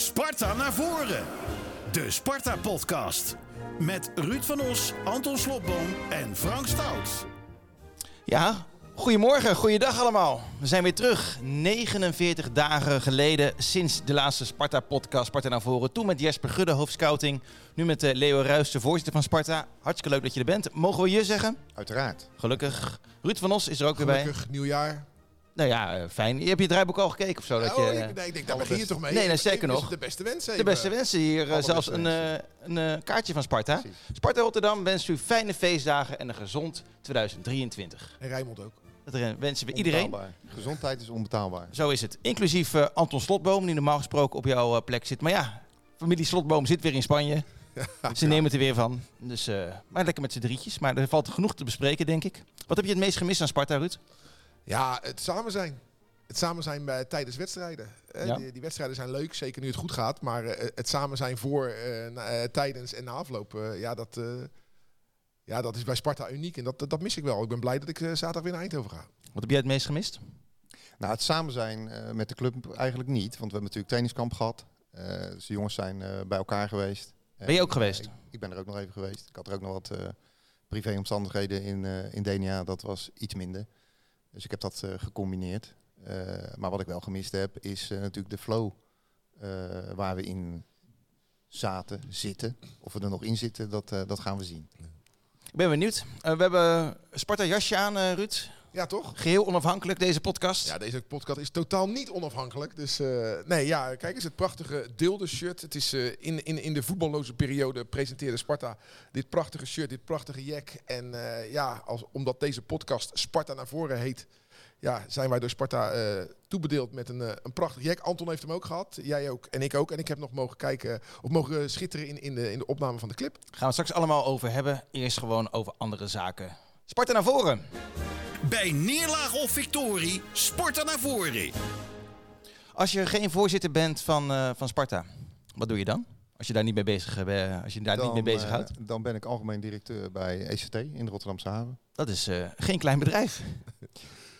Sparta naar voren. De Sparta-podcast. Met Ruud van Os, Anton Slobboom en Frank Stout. Ja, goedemorgen, goeiedag allemaal. We zijn weer terug. 49 dagen geleden sinds de laatste Sparta-podcast Sparta naar voren. Toen met Jesper Gudde, hoofdscouting. Nu met uh, Leo Ruijs, de voorzitter van Sparta. Hartstikke leuk dat je er bent. Mogen we je zeggen? Uiteraard. Gelukkig. Ruud van Os is er ook weer bij. Gelukkig nieuwjaar. Nou ja, uh, fijn. Je hebt je draaiboek al gekeken of zo? Dat oh, je, ik, nee, ik denk, daar begin je toch mee? Nee, nee zeker nog. De beste wensen. De beste wensen hier. Uh, zelfs een, uh, een kaartje van Sparta. Precies. Sparta Rotterdam wenst u fijne feestdagen en een gezond 2023. En Rijmond ook. Dat wensen we iedereen. Gezondheid is onbetaalbaar. Zo is het. Inclusief Anton Slotboom, die normaal gesproken op jouw plek zit. Maar ja, familie Slotboom zit weer in Spanje. Ja, Ze nemen het er weer van. Dus, maar lekker met z'n drietjes. Maar er valt genoeg te bespreken, denk ik. Wat heb je het meest gemist aan Sparta, Ruud? Ja, het samen zijn het samen zijn bij, tijdens wedstrijden. Ja. Die, die, wedstrijden zijn leuk, zeker nu het goed gaat. Maar uh, het samen zijn voor, uh, uh, tijdens en na afloop, ja, dat, ja, dat is bij Sparta uniek. En dat, dat, dat, mis ik wel. Ik ben blij dat ik zaterdag weer naar Eindhoven ga. Wat heb jij het meest gemist? Nou, het samen zijn met de club eigenlijk niet. Want we hebben natuurlijk trainingskamp gehad. dus de jongens zijn bij elkaar geweest. Ben je ook geweest? Ik, ik, ben er ook nog even geweest. Ik had er ook nog wat privéomstandigheden in, in DNA. Dat was iets minder. Dus ik heb dat gecombineerd. Uh, maar wat ik wel gemist heb, is uh, natuurlijk de flow waar we in zaten, zitten. Of we er nog in zitten, dat, dat gaan we zien. Ik ben benieuwd. we hebben Sparta jasje aan, Ruud. Ja, toch? Geheel onafhankelijk, deze podcast. Ja, deze podcast is totaal niet onafhankelijk. Dus nee, ja, kijk eens, het prachtige deelde shirt. Het is in, in, in de voetballoze periode presenteerde Sparta dit prachtige shirt, dit prachtige jack. En ja, als, omdat deze podcast Sparta naar voren heet, ja, zijn wij door Sparta uh, toebedeeld met een, uh, een prachtig jack. Anton heeft hem ook gehad, jij ook en ik ook. En ik heb nog mogen kijken, of mogen schitteren in, in, de, in de opname van de clip. Gaan we straks allemaal over hebben. Eerst gewoon over andere zaken. Sparta naar voren. Bij neerlaag of victorie, Sparta naar voren. Als je geen voorzitter bent van, uh, van Sparta, wat doe je dan? Als je daar niet mee bezig, uh, als je daar dan, niet mee bezighoudt? Uh, dan ben ik algemeen directeur bij ECT in de Rotterdamse haven. Dat is geen klein bedrijf.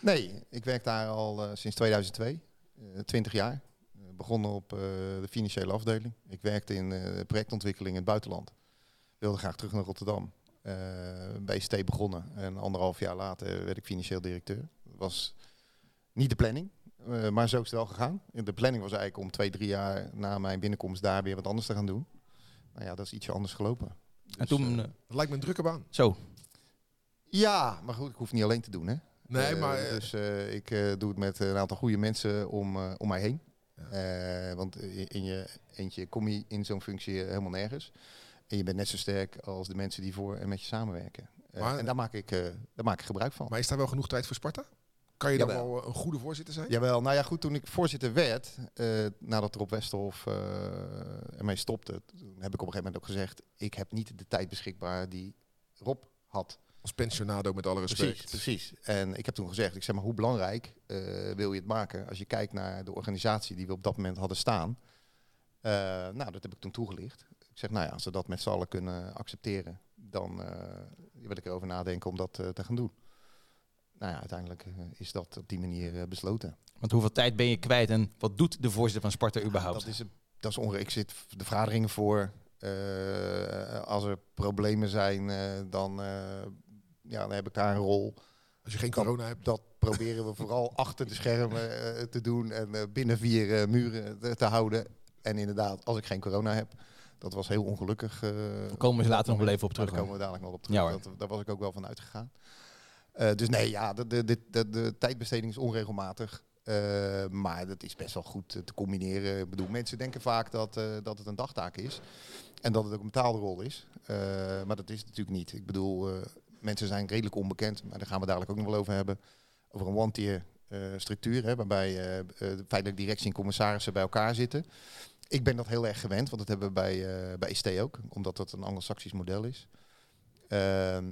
Nee, ik werk daar al uh, sinds 2002, uh, 20 jaar. Uh, begonnen op de financiële afdeling. Ik werkte in projectontwikkeling in het buitenland. Wilde graag terug naar Rotterdam. Bij ST begonnen en anderhalf jaar later werd ik financieel directeur. Dat was niet de planning, maar zo is het wel gegaan. De planning was eigenlijk om twee, drie jaar na mijn binnenkomst daar weer wat anders te gaan doen. Nou ja, dat is ietsje anders gelopen. Dus, en toen... dat lijkt me een drukke baan. Zo. Ja, maar goed, ik hoef niet alleen te doen hè. Nee, maar... Uh, dus uh, ik uh, doe het met een aantal goede mensen om, om mij heen. Ja. want in je eentje kom je in zo'n functie helemaal nergens. En je bent net zo sterk als de mensen die voor en met je samenwerken. Maar, en daar maak, ik, daar maak ik gebruik van. Maar is daar wel genoeg tijd voor Sparta? Kan je dan wel een goede voorzitter zijn? Jawel, nou ja goed, toen ik voorzitter werd, nadat Rob Westerhof ermee stopte, heb ik op een gegeven moment ook gezegd, ik heb niet de tijd beschikbaar die Rob had. Als pensionado met alle respect. Precies, precies. En ik heb toen gezegd, ik zeg maar, hoe belangrijk uh, wil je het maken? Als je kijkt naar de organisatie die we op dat moment hadden staan. Uh, nou, dat heb ik toen toegelicht. Ik zeg, nou ja, als we dat met z'n allen kunnen accepteren, dan uh, wil ik erover nadenken om dat te gaan doen. Nou ja, uiteindelijk is dat op die manier besloten. Want hoeveel tijd ben je kwijt en wat doet de voorzitter van Sparta überhaupt? Dat is, dat is ik zit de vergaderingen voor. als er problemen zijn, dan ja, dan heb ik daar een rol. Als je geen corona hebt. Dat proberen we vooral achter de schermen uh, te doen en uh, binnen vier uh, muren te, te, houden. En inderdaad, als ik geen corona heb, dat was heel ongelukkig. Daar komen we later nog wel even op terug. Daar komen we dadelijk nog op terug. Ja, dat, daar was ik ook wel van uitgegaan. dus nee, ja, de, de, de, de, tijdbesteding is onregelmatig. maar dat is best wel goed te combineren. Ik bedoel, mensen denken vaak dat, dat het een dagtaak is. En dat het ook een betaalde rol is. maar dat is het natuurlijk niet. Ik bedoel, mensen zijn redelijk onbekend, maar daar gaan we dadelijk ook nog wel over hebben. Over een one-tier uh, structuur, hè, waarbij uh, feitelijk directie en commissarissen bij elkaar zitten. Ik ben dat heel erg gewend, want dat hebben we bij, uh, bij ST ook, omdat dat een anglo-saxisch model is. Ehm,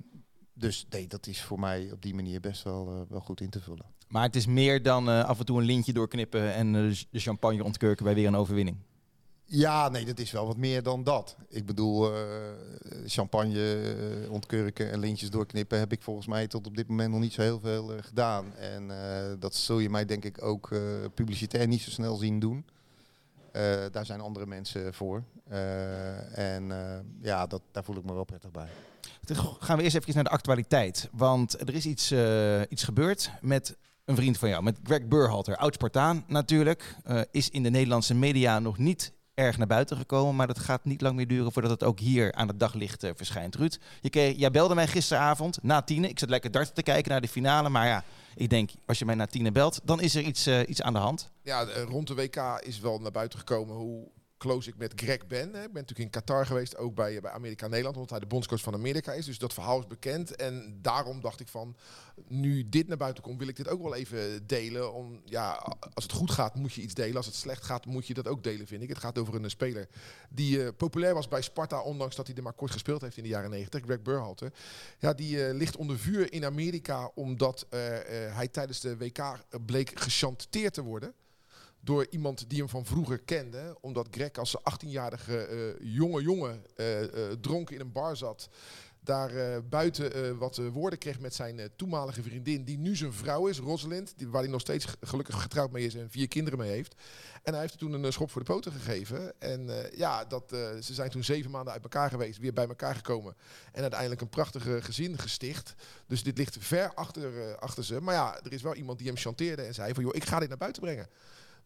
dus nee, dat is voor mij op die manier best wel, wel goed in te vullen. Maar het is meer dan af en toe een lintje doorknippen en de champagne ontkurken bij weer een overwinning. Ja, nee, dat is wel wat meer dan dat. Ik bedoel, uh, champagne uh, ontkurken en lintjes doorknippen heb ik volgens mij tot op dit moment nog niet zo heel veel uh, gedaan. En dat zul je mij denk ik ook publicitair niet zo snel zien doen. Eh, daar zijn andere mensen voor. Eh, en eh, ja, dat, daar voel ik me wel prettig bij. Gaan we eerst even naar de actualiteit. Want er is iets, iets gebeurd met een vriend van jou, met Greg Burhalter. Oud-Spartaan natuurlijk. is in de Nederlandse media nog niet erg naar buiten gekomen. Maar dat gaat niet lang meer duren voordat het ook hier aan het daglicht eh, verschijnt. Ruud, je jij belde mij gisteravond na tienen. Ik zat lekker darten te kijken naar de finale. Maar ja, ik denk, als je mij na tienen belt, dan is er iets, eh, iets aan de hand. Ja, rond de WK is wel naar buiten gekomen hoe close ik met Greg ben. Ik ben natuurlijk in Qatar geweest, ook bij, bij Amerika-Nederland, omdat hij de bondscoach van Amerika is. Dus dat verhaal is bekend. En daarom dacht ik van, nu dit naar buiten komt, wil ik dit ook wel even delen. Om, ja, als het goed gaat, moet je iets delen. Als het slecht gaat, moet je dat ook delen, vind ik. Het gaat over een speler die eh, populair was bij Sparta, ondanks dat hij er maar kort gespeeld heeft in de jaren 90. Greg Burhalter. Ja, die eh, ligt onder vuur in Amerika, omdat eh, hij tijdens de WK bleek gechanteerd te worden door iemand die hem van vroeger kende. Omdat Greg als 18-jarige eh, jonge jongen eh, eh, dronken in een bar zat. Daar buiten wat woorden kreeg met zijn toenmalige vriendin, die nu zijn vrouw is, Rosalind. Die, waar hij nog steeds gelukkig getrouwd mee is en vier kinderen mee heeft. En hij heeft toen een schop voor de poten gegeven. En ja, dat, ze zijn toen zeven maanden uit elkaar geweest, weer bij elkaar gekomen. En uiteindelijk een prachtige gezin gesticht. Dus dit ligt ver achter, achter ze. Maar ja, er is wel iemand die hem chanteerde en zei van... joh, ik ga dit naar buiten brengen.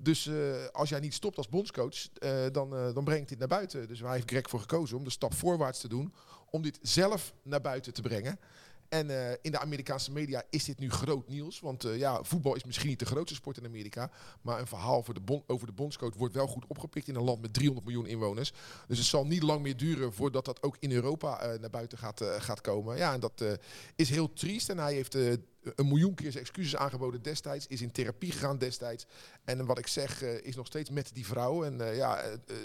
Dus eh, als jij niet stopt als bondscoach, eh, dan, eh, dan brengt dit naar buiten. Dus waar heeft Greg voor gekozen om de stap voorwaarts te doen. Om dit zelf naar buiten te brengen. En eh, in de Amerikaanse media is dit nu groot nieuws. Want eh, ja, voetbal is misschien niet de grootste sport in Amerika. Maar een verhaal de over de bondscoach wordt wel goed opgepikt in een land met 300 miljoen inwoners. Dus het zal niet lang meer duren voordat dat ook in Europa eh, naar buiten gaat, gaat komen. Ja, en dat is heel triest. En hij heeft een miljoen keer zijn excuses aangeboden destijds. Is in therapie gegaan destijds. En wat ik zeg, is nog steeds met die vrouw. En ja,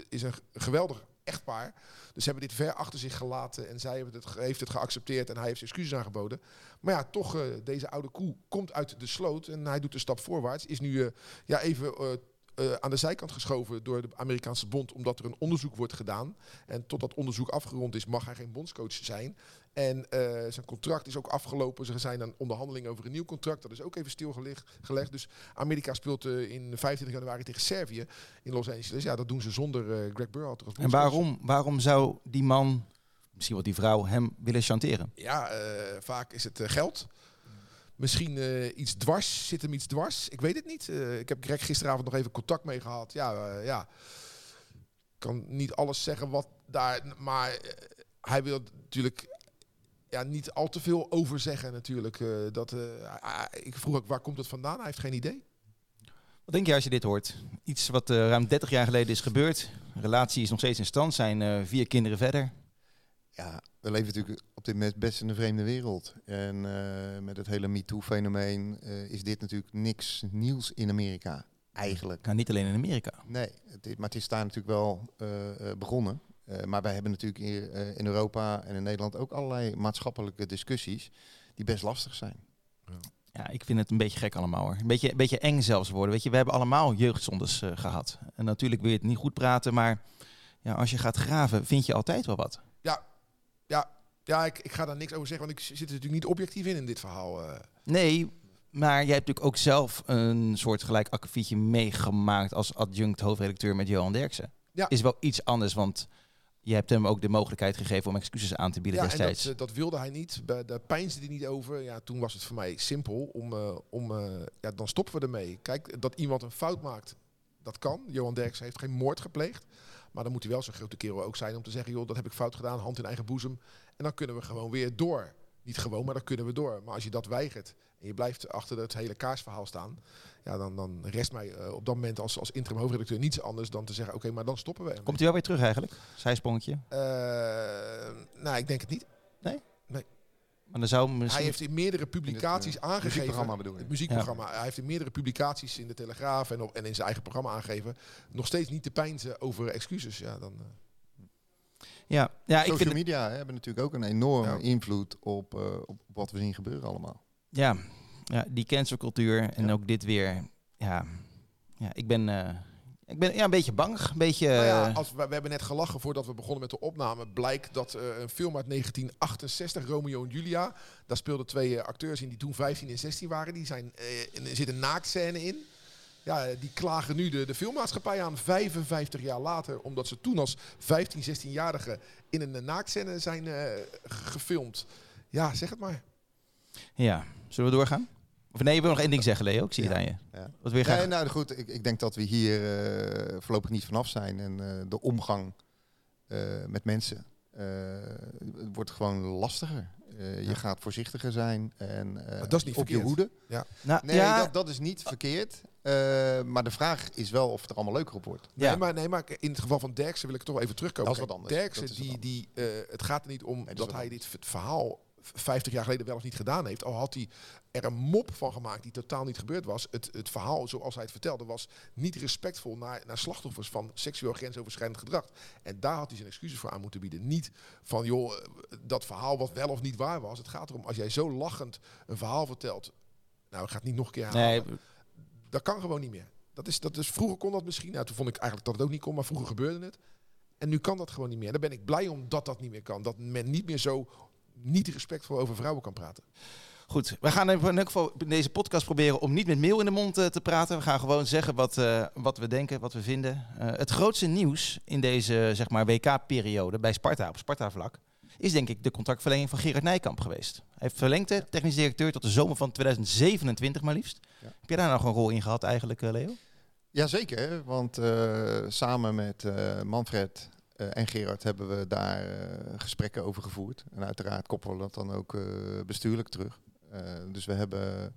is een geweldig echtpaar. Dus hebben dit ver achter zich gelaten. En zij hebben het, heeft het geaccepteerd. En hij heeft excuses aangeboden. Maar ja, toch, eh, deze oude koe komt uit de sloot. En hij doet een stap voorwaarts. Is nu eh, ja, even... eh, aan de zijkant geschoven door de Amerikaanse bond, omdat er een onderzoek wordt gedaan. En tot dat onderzoek afgerond is, mag hij geen bondscoach zijn. En eh, zijn contract is ook afgelopen. Ze zijn aan onderhandelingen over een nieuw contract. Dat is ook even stilgelegd. gelegd. Dus Amerika speelt eh, in 25 januari tegen Servië in Los Angeles. Ja, dat doen ze zonder Greg Burhalter En waarom, waarom zou die man, misschien wel die vrouw, hem willen chanteren? Ja, vaak is het geld. Misschien eh, iets dwars, zit hem iets dwars. Ik weet het niet. Eh, ik heb Greg gisteravond nog even contact mee gehad. Ja, eh, ja. Ik kan niet alles zeggen wat daar... Maar hij wil natuurlijk ja, niet al te veel over zeggen natuurlijk. Dat, ik vroeg ook, waar komt het vandaan? Hij heeft geen idee. Wat denk je als je dit hoort? Iets wat ruim 30 jaar geleden is gebeurd. De relatie is nog steeds in stand, zijn vier kinderen verder. Ja, we leven natuurlijk op dit moment best in een vreemde wereld. En eh, met het hele MeToo-fenomeen eh, is dit natuurlijk niks nieuws in Amerika. Eigenlijk. Nou, niet alleen in Amerika. Nee, het is, maar het is daar natuurlijk wel eh, eh, begonnen. Eh, maar wij hebben natuurlijk hier eh, in Europa en in Nederland ook allerlei maatschappelijke discussies die best lastig zijn. Ja, ik vind het een beetje gek allemaal hoor. Een beetje, een beetje eng zelfs worden. Weet je, we hebben allemaal jeugdzondes eh, gehad. En natuurlijk wil je het niet goed praten, maar ja, als je gaat graven, vind je altijd wel wat. Ja, ik, ik ga daar niks over zeggen, want ik zit er natuurlijk niet objectief in in dit verhaal. eh. Nee, maar jij hebt natuurlijk ook zelf een soort gelijk akkefietje meegemaakt als adjunct hoofdredacteur met Johan Derksen. Ja. Is wel iets anders, want je hebt hem ook de mogelijkheid gegeven om excuses aan te bieden Ja, en destijds. dat, eh, dat wilde hij niet. Daar peinsde hij niet over. Ja, toen was het voor mij simpel om, eh, om ja, dan stoppen we ermee. Kijk, dat iemand een fout maakt, dat kan. Johan Derksen heeft geen moord gepleegd. Maar dan moet hij wel zo'n grote kerel ook zijn om te zeggen, joh, dat heb ik fout gedaan, hand in eigen boezem. En dan kunnen we gewoon weer door. Niet gewoon, maar dan kunnen we door. Maar als je dat weigert en je blijft achter het hele kaarsverhaal staan, ja, dan, dan rest mij eh, op dat moment als, als interim hoofdredacteur niets anders dan te zeggen, oké, maar dan stoppen we. ermee. Komt hij wel weer terug eigenlijk? Zijsprongetje. Eh, nou, ik denk het niet. Maar dan zou misschien... Hij heeft in meerdere publicaties In het, eh, aangegeven. muziekprogramma bedoel je? Het muziekprogramma. Hij heeft in meerdere publicaties in de Telegraaf en, op, en in zijn eigen programma aangegeven. Nog steeds niet te pijnzen over excuses. Ja, dan, eh. Ja, ja ik Social vind het, media hè, hebben natuurlijk ook een enorme Ja. invloed op, eh, op wat we zien gebeuren allemaal. ja, ja, die cancelcultuur en Ja. ook dit weer. Ja, ja ik ben, eh, ik ben ja, een beetje bang. Een beetje... Nou ja, eh, als we, we hebben net gelachen voordat we begonnen met de opname. Blijkt dat eh, een film uit 1968, Romeo en Julia. Daar speelden twee eh, acteurs in die toen 15 en 16 waren. Die zijn, er zit een naaktscène in. ja, die klagen nu de, de filmmaatschappij aan 55 jaar later. Omdat ze toen als 15, 16-jarige in een naaktscène zijn gefilmd. Ja, zeg het maar. Ja, zullen we doorgaan? Of nee, je wil nog één ding zeggen, Leo. Ik zie het Ja. aan je. Ja. Wat wil je graag? Nee, nou goed, ik, ik denk dat we hier eh, voorlopig niet vanaf zijn. En eh, de omgang eh, met mensen eh, het wordt gewoon lastiger. Eh, Ja. Je gaat voorzichtiger zijn en eh, dat is niet op je verkeerd. hoede. nou, Nee, ja, dat, dat is niet verkeerd. Eh, maar de vraag is wel of het er allemaal leuker op wordt. Ja. Nee, maar, nee, maar in het geval van Derksen wil ik toch even terugkomen. Dat is wat anders. Derksen, Dat die, die, eh, het gaat er niet om dat is dat wat hij dit verhaal 50 jaar geleden wel of niet gedaan heeft. Al had hij er een mop van gemaakt die totaal niet gebeurd was. Het, het verhaal, zoals hij het vertelde, was niet respectvol naar, naar slachtoffers van seksueel grensoverschrijdend gedrag. En daar had hij zijn excuses voor aan moeten bieden. Niet van, joh, eh, dat verhaal wat wel of niet waar was. Het gaat erom, als jij zo lachend een verhaal vertelt... Nou, ik ga het niet nog een keer herhalen. nee, Dat kan gewoon niet meer. Dat is, dat is, vroeger kon dat misschien. Nou, toen vond ik eigenlijk dat het ook niet kon, maar vroeger gebeurde het. En nu kan dat gewoon niet meer. Daar ben ik blij om dat dat niet meer kan. Dat men niet meer zo niet respectvol over vrouwen kan praten. Goed, we gaan in elk geval in deze podcast proberen om niet met meel in de mond eh, te praten. We gaan gewoon zeggen wat, eh, wat we denken, wat we vinden. Eh, het grootste nieuws in deze zeg maar, WK-periode bij Sparta, op Sparta-vlak, is denk ik de contractverlenging van Gerard Nijkamp geweest. Hij heeft verlengd, hè, technisch directeur, tot de zomer van 2027 maar liefst. Ja. Heb jij daar nog een rol in gehad eigenlijk, Leo? Jazeker, want samen met Manfred eh, en Gerard hebben we daar eh, gesprekken over gevoerd. En uiteraard koppelen we dat dan ook eh, bestuurlijk terug. Dus we hebben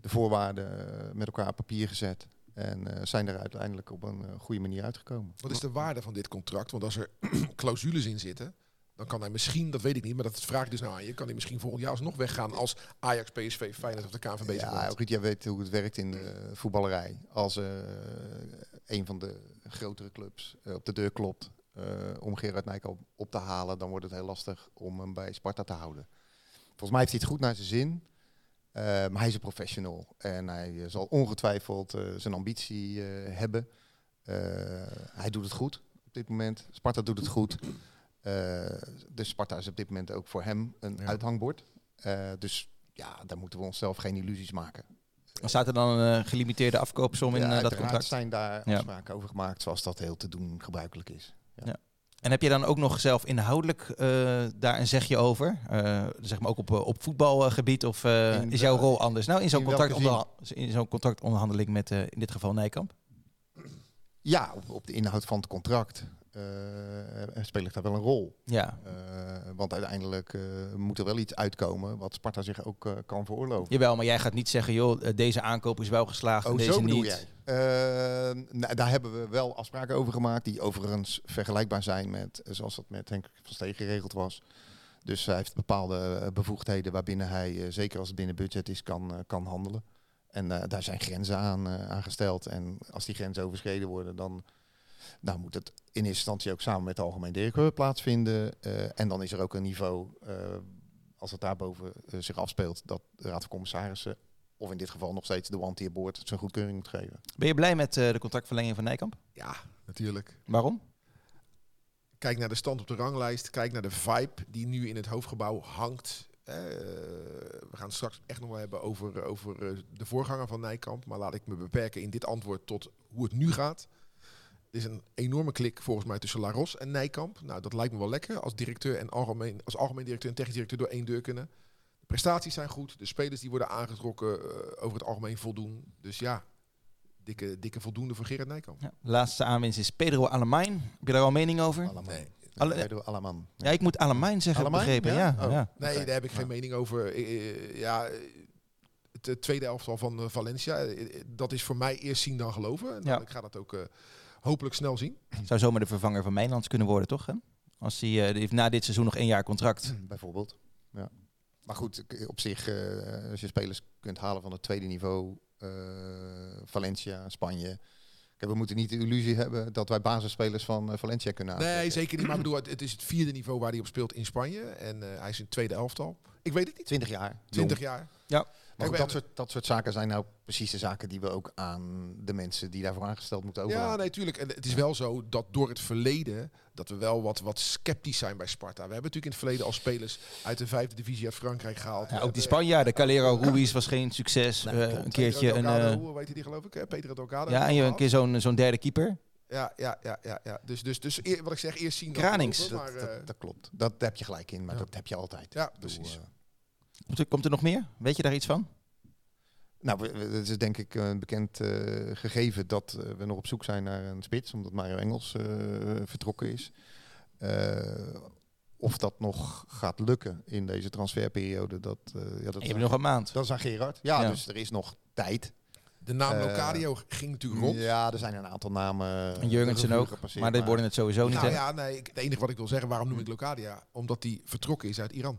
de voorwaarden met elkaar op papier gezet. En zijn er uiteindelijk op een goede manier uitgekomen. Wat is de waarde van dit contract? Want als er clausules in zitten, dan kan hij misschien, dat weet ik niet, maar dat vraag ik dus nou aan je, kan hij misschien volgend jaar alsnog weggaan als Ajax, PSV, Feyenoord of de KNVB Ja? Ruud, jij weet hoe het werkt in de voetballerij. Als een van de grotere clubs op de deur klopt om Gerard Nijkamp op te halen, dan wordt het heel lastig om hem bij Sparta te houden. Volgens mij heeft hij het goed naar zijn zin. eh, maar hij is een professional en hij eh, zal ongetwijfeld eh, zijn ambitie eh, hebben. Eh, hij doet het goed op dit moment. Sparta doet het goed. Eh, dus Sparta is op dit moment ook voor hem een Ja. uithangbord. Eh, dus ja, daar moeten we onszelf geen illusies maken. Staat er dan een eh, gelimiteerde afkoopsom in Ja, eh, dat contract. zijn daar Ja. afspraken over gemaakt zoals dat heel te doen gebruikelijk is. En heb je dan ook nog zelf inhoudelijk eh, daar een zegje over? Eh, zeg maar ook op, eh, op voetbalgebied of is jouw rol anders? Nou, in zo'n contract zo'n contractonderhandeling met in dit geval Nijkamp. Ja, op, op de inhoud van het contract eh, speel ik daar wel een rol. Ja. Eh, want uiteindelijk eh, moet er wel iets uitkomen wat Sparta zich ook kan veroorloven. Jawel, maar jij gaat niet zeggen, joh, deze aankoop is wel geslaagd en Oh, deze zo niet. jij? Nou, daar hebben we wel afspraken over gemaakt die overigens vergelijkbaar zijn met zoals dat met Henk van Steen geregeld was. Dus hij heeft bepaalde bevoegdheden waarbinnen hij, zeker als het binnen budget is, kan, kan handelen. En daar zijn grenzen aan eh, aangesteld. En als die grenzen overschreden worden, dan nou, moet het in eerste instantie ook samen met de algemeen directeur plaatsvinden. Eh, en dan is er ook een niveau, eh, als het daarboven eh, zich afspeelt, dat de Raad van Commissarissen, of in dit geval nog steeds de wanteerboord, zijn goedkeuring moet geven. Ben je blij met eh, de contractverlenging van Nijkamp? Ja, natuurlijk. Waarom? Kijk naar de stand op de ranglijst. Kijk naar de vibe die nu in het hoofdgebouw hangt. Eh, we gaan het straks echt nog wel hebben over, over eh, de voorganger van Nijkamp. Maar laat ik me beperken in dit antwoord tot hoe het nu gaat. Er is een enorme klik volgens mij tussen Laros en Nijkamp. Nou, dat lijkt me wel lekker als directeur en algemeen, als algemeen directeur en technisch directeur door één deur kunnen. De prestaties zijn goed. De spelers die worden aangetrokken eh, over het algemeen voldoen. Dus ja, dikke, dikke voldoende voor Gerard Nijkamp. Ja. De laatste aanwinst is Pedro Alemijn. Heb je daar al een mening over? Nee. Alle- Alle, allemaal. Ja, ik moet Alemijn zeggen, Alemijn? begrepen. Ja, Ja? ja. Oh. Nee, daar heb ik geen Ja. mening over. Eh, eh, ja, het tweede elftal van Valencia, dat is voor mij eerst zien dan geloven. En Ja. Ik ga dat ook eh, hopelijk snel zien. Zou zomaar de vervanger van Mijnlands kunnen worden, toch? Hè? Als hij, eh, heeft na dit seizoen nog één jaar contract. Bijvoorbeeld. Ja. Maar goed, op zich, eh, als je spelers kunt halen van het tweede niveau, eh, Valencia, Spanje. Kijk, we moeten niet de illusie hebben dat wij basisspelers van eh, Valencia kunnen Nee, aantrekken. zeker niet. Maar ik bedoel, het, is het vierde niveau waar hij op speelt in Spanje. En eh, hij is in het tweede elftal. Ik weet het niet. 20 jaar. 20 jong. jaar. Maar goed, dat, soort, dat soort zaken zijn nou precies de zaken die we ook aan de mensen die daarvoor aangesteld moeten Ja, overlaten. nee, tuurlijk. En het is wel zo dat door het verleden dat we wel wat, wat sceptisch zijn bij Sparta. We hebben natuurlijk in het verleden al spelers uit de vijfde divisie uit Frankrijk gehaald. Ja, ook die hebben- Spanjaarden, Calero Ruiz was geen succes. Nee, Eh, een keertje Pedro een... Delgado, eh, hoe weet je die geloof ik? hè? Pedro Delgado. ja, en je een keer zo'n zo'n derde keeper. Ja, ja, ja, ja, ja. Dus, dus, dus eer- wat ik zeg, eerst zien dan Kranings. Dat, dat, eh, dat klopt. Dat daar heb je gelijk in, maar Ja. dat heb je altijd. ja, precies. Eh, Komt er, komt er nog meer? Weet je daar iets van? nou, het is denk ik een bekend eh, gegeven dat eh, we nog op zoek zijn naar een spits, omdat Mario Engels eh, vertrokken is. Eh, of dat nog gaat lukken in deze transferperiode, dat, eh, ja, dat, Je nog een maand. dat is aan Gerard. Ja, Ja. dus er is nog tijd. De naam Eh, Locadio ging natuurlijk rond. Ja, er zijn een aantal namen. En Jurgensen ook. Maar dit worden het sowieso niet. nou ja, nee, het enige wat ik wil zeggen, waarom noem ik Locadia? Omdat hij vertrokken is uit Iran.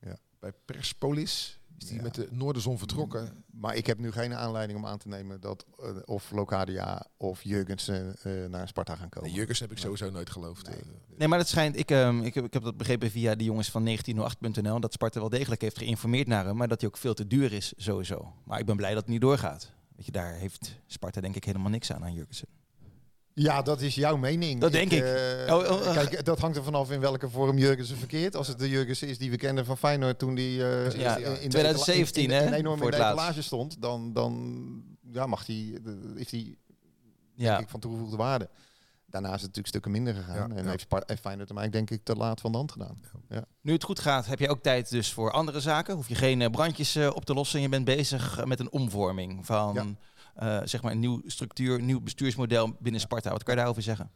Ja. Bij Perspolis is Ja. met de Noorderzon vertrokken. Maar ik heb nu geen aanleiding om aan te nemen dat eh, of Locadia of Jurgensen eh, naar Sparta gaan komen. Nee, Jurkens heb ik sowieso nooit geloofd. Nee. Eh, Nee, maar dat schijnt. Ik, ehm, ik, heb, ik heb dat begrepen via die jongens van 1908.nl. Dat Sparta wel degelijk heeft geïnformeerd naar hem. Maar dat hij ook veel te duur is, sowieso. Maar ik ben blij dat het niet doorgaat. Weet je, daar heeft Sparta denk ik helemaal niks aan aan Jurgensen. Ja, dat is jouw mening. Dat denk ik. eh, Oh, oh, oh. Kijk, dat hangt er vanaf in welke vorm Jurgensen verkeert. Als het de Jurgensen is die we kennen van Feyenoord toen die eh, Ja, in- in de 2017 etala- in, in, hè, in enorm voor in de stond, dan, dan ja, mag die, de- is die Ja. denk ik van toegevoegde waarde. Daarna is het natuurlijk stukken minder gegaan. Ja, en ja. heeft, Feyenoord hem eigenlijk denk ik te laat van de hand gedaan. Nu het goed gaat, heb je ook tijd dus voor andere zaken. Hoef je geen eh, brandjes eh, op te lossen. En je bent bezig eh, met een omvorming van Ja. eh, zeg maar een nieuw structuur, een nieuw bestuursmodel binnen Sparta. Wat kan je daarover zeggen?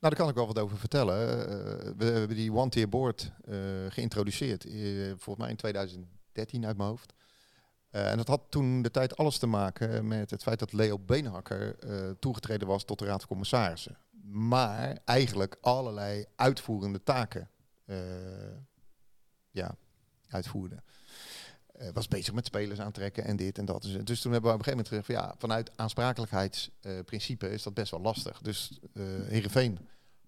Nou, daar kan ik wel wat over vertellen. Eh, we hebben die one-tier board eh, geïntroduceerd. eh, volgens mij in 2013 uit mijn hoofd. Eh, en dat had toen de tijd alles te maken met het feit dat Leo Beenhakker eh, toegetreden was tot de Raad van Commissarissen. Maar eigenlijk allerlei uitvoerende taken eh, ja, uitvoerde. Eh, was bezig met spelers aantrekken en dit en dat. Dus, dus toen hebben we op een gegeven moment gezegd van ja, vanuit aansprakelijkheidsprincipe is dat best wel lastig. Dus eh Heerenveen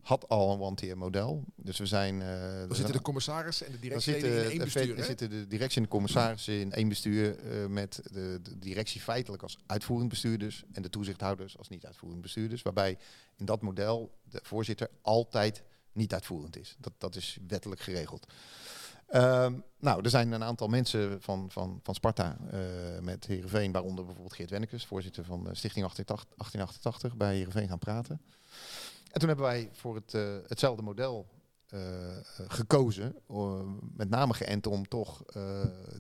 had al een one-tier model. Dus we zijn... eh, Dan zitten zijn- de commissarissen en de dan directieleden in één bestuur. er hè? zitten de directie en de commissarissen in één bestuur eh, met de, de directie feitelijk als uitvoerend bestuurders en de toezichthouders als niet uitvoerend bestuurders. Waarbij in dat model de voorzitter altijd niet uitvoerend is. Dat, dat is wettelijk geregeld. Ehm, nou, er zijn een aantal mensen van, van, van Sparta eh, met Heerenveen, waaronder bijvoorbeeld Geert Wennekes, voorzitter van Stichting 1888, 1888 bij Heerenveen gaan praten. En toen hebben wij voor het, eh, hetzelfde model eh, gekozen. met name geënt om toch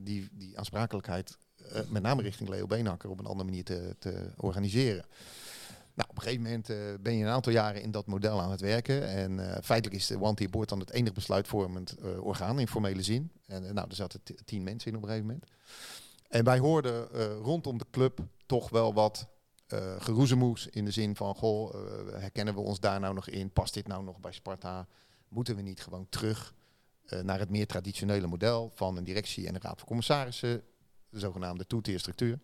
die, die aansprakelijkheid, met name richting Leo Beenhakker, op een andere manier te, te organiseren. Nou, op een gegeven moment eh, ben je een aantal jaren in dat model aan het werken. En eh, feitelijk is de One Tier Board dan het enige besluitvormend eh, orgaan in formele zin. En nou, er zaten tien mensen in op een gegeven moment. En wij hoorden rondom de club toch wel wat geroezemoes in de zin van, goh, herkennen we ons daar nou nog in? Past dit nou nog bij Sparta? Moeten we niet gewoon terug naar het meer traditionele model van een directie en een raad van commissarissen, de zogenaamde two-tier structuur?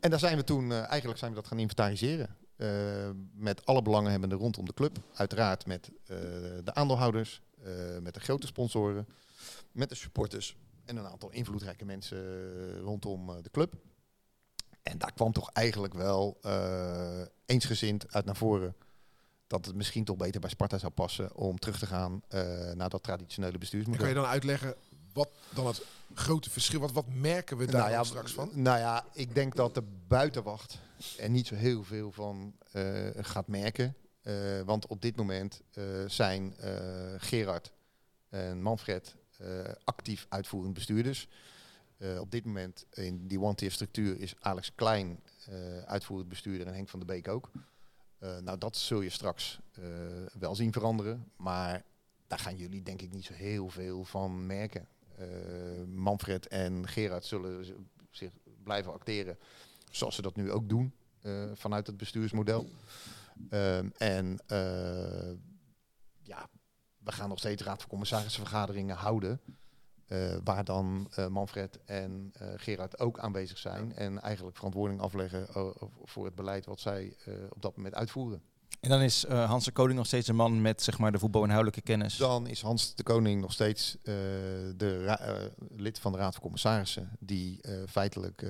En daar zijn we toen, eh, eigenlijk zijn we dat gaan inventariseren. eh, met alle belanghebbenden rondom de club. Uiteraard met eh, de aandeelhouders, met de grote sponsoren, met de supporters en een aantal invloedrijke mensen rondom de club. En daar kwam toch eigenlijk wel eensgezind uit naar voren dat het misschien toch beter bij Sparta zou passen om terug te gaan naar dat traditionele En bestuursmodel. kan je dan uitleggen wat dan het grote verschil, wat, wat merken we daar nou ja, straks van? Nou ja, ik denk dat de buitenwacht er niet zo heel veel van eh, gaat merken. Eh, want op dit moment eh, zijn Gerard en Manfred actief uitvoerend bestuurders. Op dit moment in die one-tier structuur is Alex Klein uitvoerend bestuurder en Henk van der Beek ook. Nou, dat zul je straks wel zien veranderen. Maar daar gaan jullie denk ik niet zo heel veel van merken. Eh, Manfred en Gerard zullen zich blijven acteren zoals ze dat nu ook doen eh, vanuit het bestuursmodel. Ehm, en eh, ja, we gaan nog steeds raad van commissarissenvergaderingen houden. eh, waar dan eh, Manfred en eh, Gerard ook aanwezig zijn. En eigenlijk verantwoording afleggen eh, voor het beleid wat zij eh, op dat moment uitvoeren. En dan is uh, Hans de Koning nog steeds een man met zeg maar, de voetbalinhoudelijke kennis. Dan is Hans de Koning nog steeds uh, de uh, lid van de Raad van Commissarissen, die feitelijk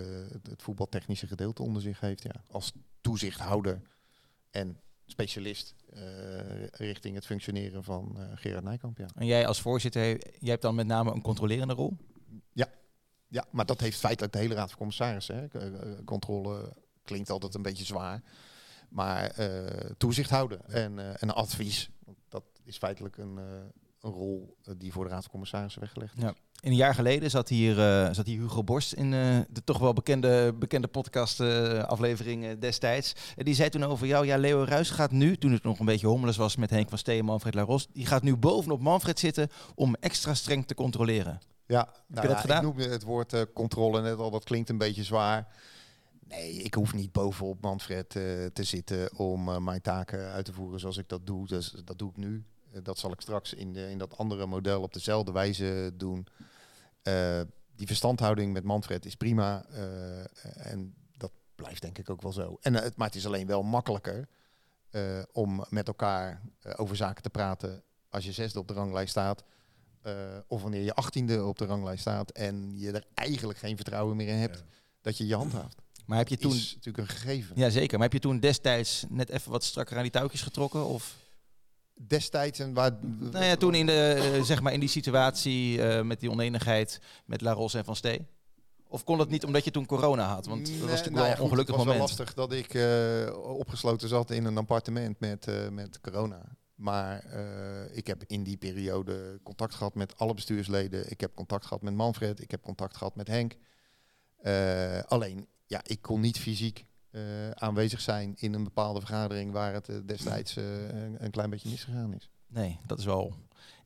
het voetbaltechnische gedeelte onder zich heeft. Ja. Als toezichthouder en specialist richting het functioneren van Gerard Nijkamp. Ja. En jij als voorzitter, jij hebt dan met name een controlerende rol? Ja, ja maar dat heeft feitelijk de hele Raad van Commissarissen. Hè. Controle klinkt altijd een beetje zwaar. Maar uh, toezicht houden en, uh, en advies. Dat is feitelijk een, uh, een rol die voor de Raad van Commissarissen weggelegd is. Ja. Een jaar geleden zat hier, zat hier Hugo Borst in de toch wel bekende, bekende podcast-aflevering destijds. En die zei toen over jou, ja, Leo Ruis gaat nu, toen het nog een beetje hommeles was met Henk van Steen en Manfred Laros, die gaat nu bovenop Manfred zitten om extra streng te controleren. Ja, Heb nou je dat ja, gedaan? ik noemde het woord controle net al, dat klinkt een beetje zwaar. Nee, ik hoef niet bovenop Manfred uh, te zitten om uh, mijn taken uit te voeren zoals ik dat doe. Dus dat doe ik nu. Uh, dat zal ik straks in, de, in dat andere model op dezelfde wijze doen. die verstandhouding met Manfred is prima. en dat blijft denk ik ook wel zo. En, het, maar het is alleen wel makkelijker om met elkaar over zaken te praten als je zesde op de ranglijst staat. of wanneer je achttiende op de ranglijst staat en je er eigenlijk geen vertrouwen meer in hebt ja. dat je je handhaaft. Maar heb je toen. Is natuurlijk een gegeven. Ja, zeker. Maar heb je toen destijds net even wat strakker aan die touwtjes getrokken? Of? Destijds en waar. Nou ja, toen in, de, uh, zeg maar in die situatie uh, met die oneenigheid met La Ros en Van Stee. Of kon dat niet omdat je toen corona had? Want dat was natuurlijk nou wel een ongelukkig moment. Het was wel lastig dat ik uh, opgesloten zat in een appartement met, met corona. Maar ik heb in die periode contact gehad met alle bestuursleden. Ik heb contact gehad met Manfred. Ik heb contact gehad met Henk. alleen ja, ik kon niet fysiek uh, aanwezig zijn in een bepaalde vergadering waar het uh, destijds uh, een, een, klein beetje misgegaan is. Nee, dat is wel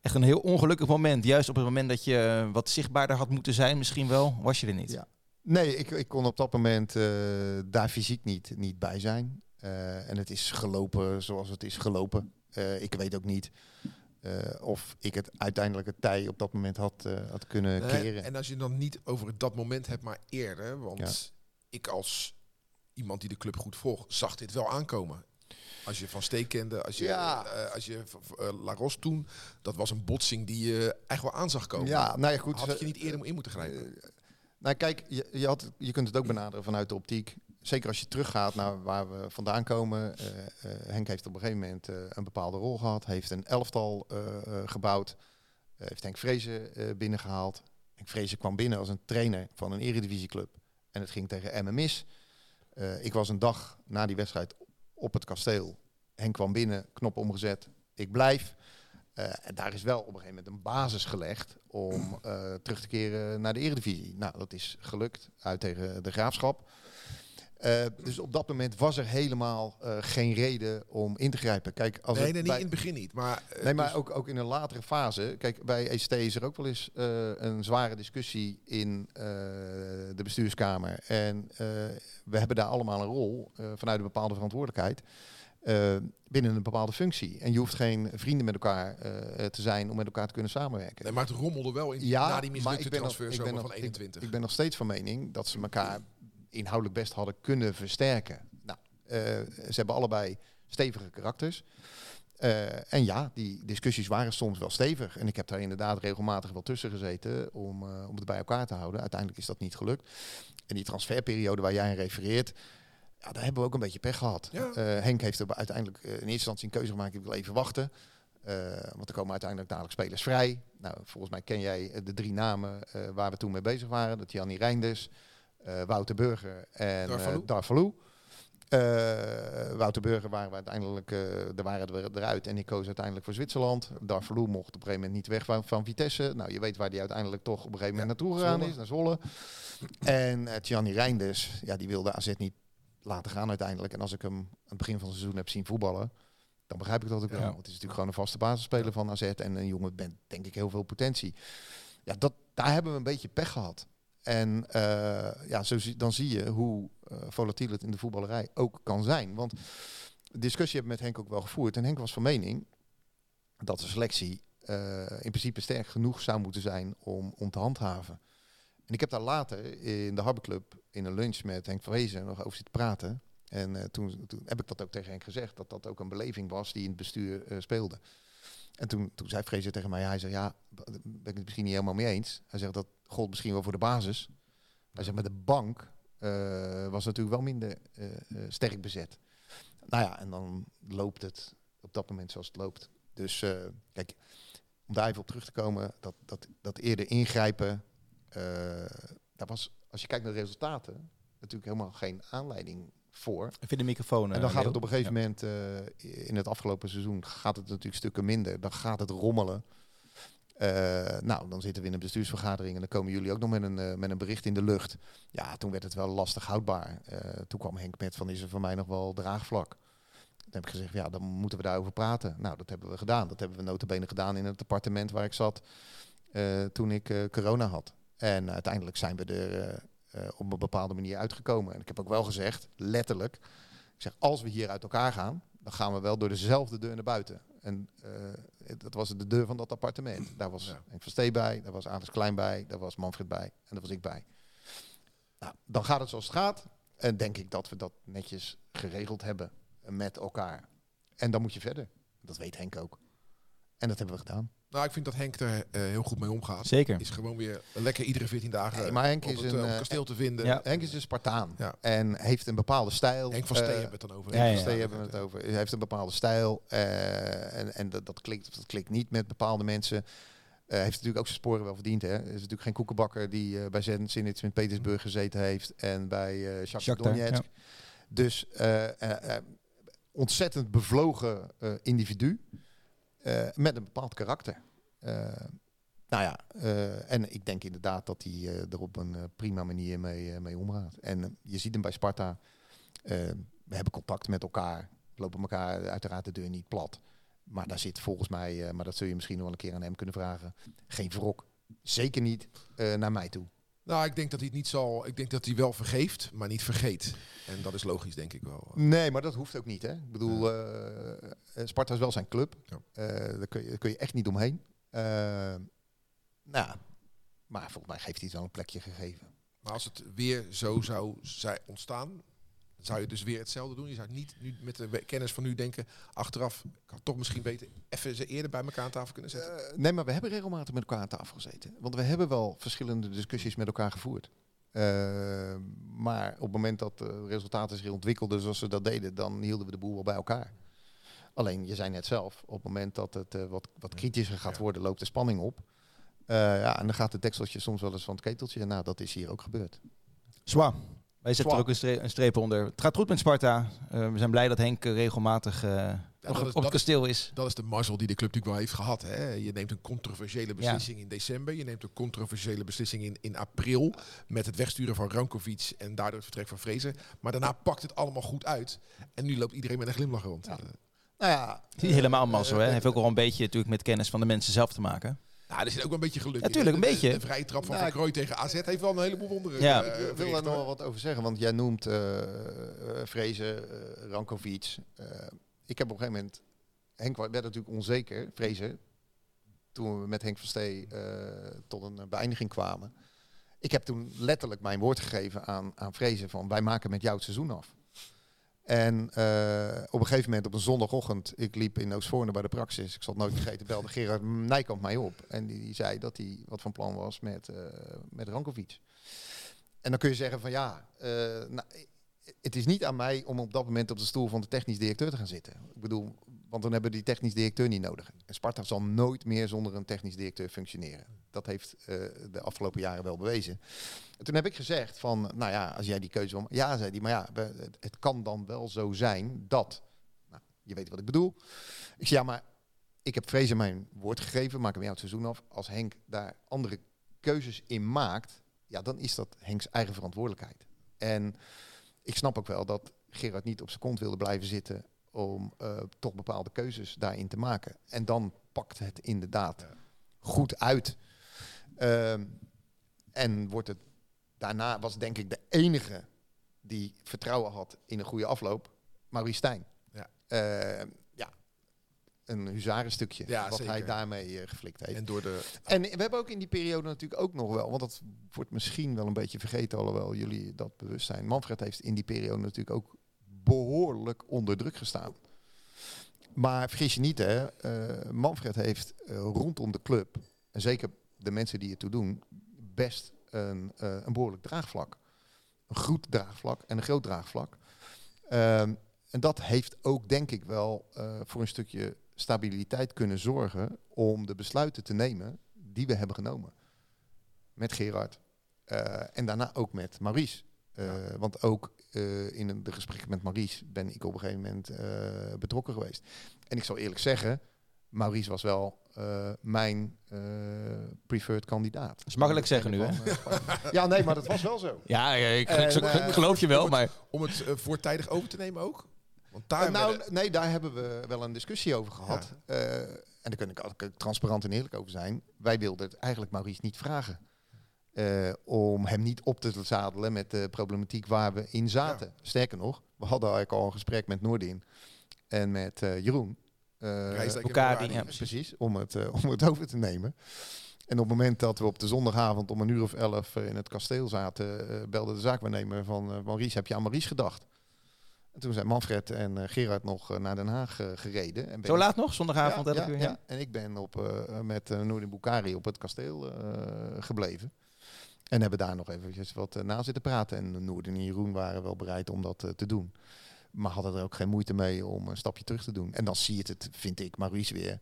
echt een heel ongelukkig moment. Juist op het moment dat je wat zichtbaarder had moeten zijn, misschien wel, was je er niet. Ja. Nee, ik, ik kon op dat moment daar fysiek niet, niet bij zijn. en het is gelopen zoals het is gelopen. ik weet ook niet of ik het uiteindelijk het tij op dat moment had, had kunnen keren. En als je dan niet over dat moment hebt, maar eerder, want ik als iemand die de club goed volgt, zag dit wel aankomen. Als je Van Steek kende, als je, ja. uh, als je uh, Laros toen, dat was een botsing die je echt wel aan zag komen. Ja, nou ja, goed. Had je niet eerder in moeten grijpen? Nou kijk, je, je, had, je kunt het ook benaderen vanuit de optiek. Zeker als je teruggaat naar waar we vandaan komen. Henk heeft op een gegeven moment een bepaalde rol gehad. Heeft een elftal gebouwd. heeft Henk Vrezen binnengehaald. Henk Vrezen kwam binnen als een trainer van een eredivisieclub. En het ging tegen mis. Uh, ik was een dag na die wedstrijd op het kasteel. Henk kwam binnen, knop omgezet. Ik blijf. Uh, en daar is wel op een gegeven moment een basis gelegd om uh, terug te keren naar de Eredivisie. Nou, dat is gelukt uit tegen de Graafschap. Uh, dus op dat moment was er helemaal uh, geen reden om in te grijpen. Kijk, als nee, nee, niet in het begin niet. Maar, uh, nee, maar dus ook, ook in een latere fase. Kijk, bij ECT is er ook wel eens een zware discussie in de bestuurskamer. En we hebben daar allemaal een rol vanuit een bepaalde verantwoordelijkheid. binnen een bepaalde functie. En je hoeft geen vrienden met elkaar te zijn om met elkaar te kunnen samenwerken. Nee, maar het rommelde wel in ja, na die mislukte transfer van 21. Ik, ik ben nog steeds van mening dat ze elkaar inhoudelijk best hadden kunnen versterken. Nou, uh, ze hebben allebei stevige karakters. Uh, en ja, die discussies waren soms wel stevig. En ik heb daar inderdaad regelmatig wel tussen gezeten om, uh, om het bij elkaar te houden. Uiteindelijk is dat niet gelukt. En die transferperiode waar jij aan refereert, ja, daar hebben we ook een beetje pech gehad. Ja. Henk heeft er uiteindelijk in eerste instantie een keuze gemaakt. Ik wil even wachten. want er komen uiteindelijk dadelijk spelers vrij. Nou, volgens mij ken jij de drie namen waar we toen mee bezig waren. Dat Jannie Reinders, Wouter Burger en Darvalou. Uh, Wouter Burger waren we uiteindelijk, er waren we eruit en ik koos uiteindelijk voor Zwitserland. Darvalou mocht op een gegeven moment niet weg van, van Vitesse. Nou, je weet waar die uiteindelijk toch op een gegeven moment naartoe gegaan is, naar Zwolle. En uh, Gianni Reinders, ja, die wilde AZ niet laten gaan uiteindelijk. En als ik hem aan het begin van het seizoen heb zien voetballen, dan begrijp ik dat ook wel. Het is natuurlijk gewoon een vaste basisspeler van AZ en een jongen met denk ik heel veel potentie. Ja, dat, daar hebben we een beetje pech gehad. En uh, ja, zo dan zie je hoe uh, volatiel het in de voetballerij ook kan zijn. Want discussie hebben we met Henk ook wel gevoerd. En Henk was van mening dat de selectie uh, in principe sterk genoeg zou moeten zijn om, om te handhaven. En ik heb daar later in de Club in een lunch met Henk van Wezen nog over zitten praten. En eh, toen, toen heb ik dat ook tegen Henk gezegd, dat dat ook een beleving was die in het bestuur eh, speelde. En toen, toen zei Fraser tegen mij, hij zei, ja, ben ik het misschien niet helemaal mee eens. Hij zegt, dat gold misschien wel voor de basis. Hij zegt, maar de bank eh, was natuurlijk wel minder eh, eh, sterk bezet. Nou ja, en dan loopt het op dat moment zoals het loopt. Dus kijk, om daar even op terug te komen, dat, dat, dat eerder ingrijpen, daar was, als je kijkt naar de resultaten, natuurlijk helemaal geen aanleiding voor. Even de microfoon. En dan gaat het op een gegeven moment, in het afgelopen seizoen, gaat het natuurlijk stukken minder. Dan gaat het rommelen. Eh, nou, dan zitten we in een bestuursvergadering en dan komen jullie ook nog met een, eh, met een bericht in de lucht. Ja, toen werd het wel lastig houdbaar. Eh, toen kwam Henk met van, is er voor mij nog wel draagvlak? Toen heb ik gezegd, ja, dan moeten we daarover praten. Nou, dat hebben we gedaan. Dat hebben we notabene gedaan in het appartement waar ik zat toen ik corona had. En uiteindelijk zijn we er op een bepaalde manier uitgekomen. En ik heb ook wel gezegd, letterlijk, ik zeg, als we hier uit elkaar gaan, dan gaan we wel door dezelfde deur naar buiten. En dat was de deur van dat appartement. Daar was Ja. Henk van Stee bij, daar was Alex Klein bij, daar was Manfred bij en daar was ik bij. Nou, dan gaat het zoals het gaat. En denk ik dat we dat netjes geregeld hebben met elkaar. En dan moet je verder. Dat weet Henk ook. En dat hebben we gedaan. Nou, ik vind dat Henk er eh, heel goed mee omgaat. Zeker. Is gewoon weer lekker iedere 14 dagen Nee, maar Henk op is het een, eh, eh, kasteel te vinden. Ja. Henk is een Spartaan. Ja. En heeft een bepaalde stijl. Henk van Steen hebben we het dan over. ja, Henk ja. van Steen hebben we het over. Hij heeft een bepaalde stijl. eh, en en dat, dat, klikt of dat klikt niet met bepaalde mensen. Eh, heeft natuurlijk ook zijn sporen wel verdiend. Hè? Er is natuurlijk geen koekenbakker die eh, bij Zenit in Sint-Petersburg gezeten heeft. En bij eh Shakhtar Shakhtar, Donetsk. ja. Dus eh, eh, eh, ontzettend bevlogen eh, individu. Eh, met een bepaald karakter. Eh, nou ja, eh, en ik denk inderdaad dat hij eh, er op een prima manier mee, mee omgaat. En je ziet hem bij Sparta. we hebben contact met elkaar. Lopen elkaar uiteraard de deur niet plat. Maar daar zit volgens mij, maar dat zul je misschien nog wel een keer aan hem kunnen vragen, geen wrok. Zeker niet naar mij toe. Nou, ik denk dat hij het niet zal. Ik denk dat hij wel vergeeft, maar niet vergeet. En dat is logisch, denk ik wel. Nee, maar dat hoeft ook niet. Hè? Ik bedoel, eh, eh, Sparta is wel zijn club. Ja. Eh, daar, kun je, daar kun je echt niet omheen. Eh, nou, maar volgens mij heeft hij het wel een plekje gegeven. Maar als het weer zo zou zijn ontstaan, zou je dus weer hetzelfde doen. Je zou niet nu met de kennis van nu denken, achteraf, ik had toch misschien beter even ze eerder bij elkaar aan tafel kunnen zetten. Eh, nee, maar we hebben regelmatig met elkaar aan tafel gezeten. Want we hebben wel verschillende discussies met elkaar gevoerd. Eh, maar op het moment dat de resultaten zich ontwikkelden zoals ze dat deden, dan hielden we de boel wel bij elkaar. Alleen, je zei net zelf, op het moment dat het eh, wat, wat kritischer gaat worden, loopt de spanning op. Eh, ja, en dan gaat het dekseltje soms wel eens van het keteltje. En nou, dat is hier ook gebeurd. Zwa. Wij zetten er ook een, stre- een streep onder. Het gaat goed met Sparta. Eh, we zijn blij dat Henk eh, regelmatig eh, nog dat is- op het kasteel is. Dat is de mazzel die de club natuurlijk wel heeft gehad. Hè. Je neemt een controversiële beslissing in december. Je neemt een controversiële beslissing in, in april. Met het wegsturen van Rankovic en daardoor het vertrek van Vrezen. Maar daarna pakt het allemaal goed uit. En nu loopt iedereen met een glimlach rond. Ja. Nou ja, Niet helemaal mazzel, hè. Heeft ook al een beetje natuurlijk met kennis van de mensen zelf te maken. Nou, er zit ook wel een beetje geluk Ja, in. tuurlijk, een beetje. De, vrije trap van Nou, Van Krooi tegen AZ heeft wel een heleboel wonderen. Ja. eh, Ik wil daar nog wel wat over zeggen, want jij noemt eh eh, Vrezen, Rankovic. Eh, ik heb op een gegeven moment, Henk werd natuurlijk onzeker, Vrezen, toen we met Henk van Stee eh, tot een beëindiging kwamen. Ik heb toen letterlijk mijn woord gegeven aan, aan Vrezen van wij maken met jou het seizoen af. En eh, op een gegeven moment op een zondagochtend, ik liep in Oostvoorne bij de praxis, ik zal het nooit vergeten, belde Gerard Nijkamp mij op. En die, die zei dat hij wat van plan was met, eh met Rankovic. En dan kun je zeggen van ja, eh, nou, het is niet aan mij om op dat moment op de stoel van de technisch directeur te gaan zitten. Ik bedoel, want dan hebben we die technisch directeur niet nodig. En Sparta zal nooit meer zonder een technisch directeur functioneren. Dat heeft eh, de afgelopen jaren wel bewezen. En toen heb ik gezegd van, nou ja, als jij die keuze wil... Ja, zei hij, maar ja, het kan dan wel zo zijn dat... Nou, je weet wat ik bedoel. Ik zei, ja, maar ik heb Vrezen mijn woord gegeven, maak hem jou het seizoen af. Als Henk daar andere keuzes in maakt, ja, dan is dat Henks eigen verantwoordelijkheid. En ik snap ook wel dat Gerard niet op zijn kont wilde blijven zitten om eh, toch bepaalde keuzes daarin te maken. En dan pakt het inderdaad Ja. goed uit. Ehm, en wordt het daarna was denk ik de enige die vertrouwen had in een goede afloop, Maurice Stijn. Ja. Ehm, ja, een huzarenstukje Ja, wat hij daarmee eh, geflikt heeft. En door de... En we hebben ook in die periode natuurlijk ook nog wel, want dat wordt misschien wel een beetje vergeten, alhoewel jullie dat bewust zijn. Manfred heeft in die periode natuurlijk ook behoorlijk onder druk gestaan. Maar vergis je niet, hè, eh, Manfred heeft eh, rondom de club, en zeker de mensen die het toe doen, best een, eh, een behoorlijk draagvlak. Een goed draagvlak en een groot draagvlak. Ehm, en dat heeft ook, denk ik wel, voor een stukje stabiliteit kunnen zorgen om de besluiten te nemen die we hebben genomen. Met Gerard. En daarna ook met Maurice. Want ook eh, in de gesprekken met Maurice ben ik op een gegeven moment eh, betrokken geweest. En ik zal eerlijk zeggen, Maurice was wel eh, mijn eh, preferred kandidaat. Dat is makkelijk zeggen nu, hè? ja, nee, maar dat was wel zo. Ja, ik, En, ik- ik geloof je wel, om maar... Om het voortijdig over te nemen ook? Want daar nou, nee, daar hebben we wel een discussie over gehad. Eh, en daar kan ik ook transparant en eerlijk over zijn. Wij wilden het eigenlijk Maurice niet vragen. Eh, om hem niet op te zadelen met de problematiek waar we in zaten. Sterker nog, we hadden eigenlijk al een gesprek met Noordin en met eh, Jeroen. Eh, Rijsdijk en Bukari, ja. precies, om het, eh, om het over te nemen. En op het moment dat we op de zondagavond om een uur of elf eh, in het kasteel zaten, eh, belde de zaakwaarnemer van eh, Maurice, heb je aan Maurice gedacht? En toen zijn Manfred en eh, Gerard nog eh, naar Den Haag eh, gereden. En Zo ik- laat nog, zondagavond, ja, 11 ja, uur? ja. Ja. En ik ben op, eh, met uh, Noordin Bukari op het kasteel eh, gebleven. En hebben daar nog eventjes wat eh, na zitten praten. En Noordin en Jeroen waren wel bereid om dat eh, te doen. Maar hadden er ook geen moeite mee om een stapje terug te doen. En dan zie je het, vind ik, Maurice weer.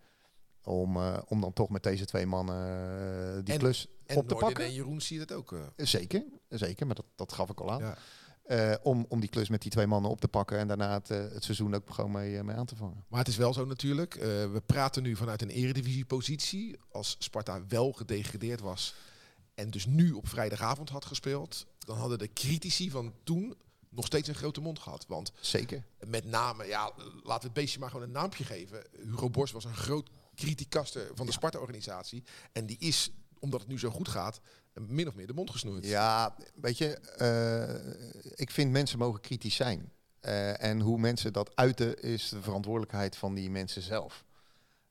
Om, eh, om dan toch met deze twee mannen die En- klus En op te pakken. en Jeroen zie je het ook. Zeker, zeker, maar dat, dat gaf ik al aan. Ja. Om, om die klus met die twee mannen op te pakken en daarna het, het seizoen ook gewoon mee, mee aan te vangen. Maar het is wel zo natuurlijk. we praten nu vanuit een eredivisiepositie. Als Sparta wel gedegradeerd was en dus nu op vrijdagavond had gespeeld, dan hadden de critici van toen nog steeds een grote mond gehad. Want Zeker. met name, ja, laten we het beestje maar gewoon een naampje geven. Hugo Borst was een groot criticaster van de Sparta-organisatie. En die is, omdat het nu zo goed gaat, min of meer de mond gesnoerd. Ja, weet je, eh, ik vind mensen mogen kritisch zijn. Eh, en hoe mensen dat uiten is de verantwoordelijkheid van die mensen zelf.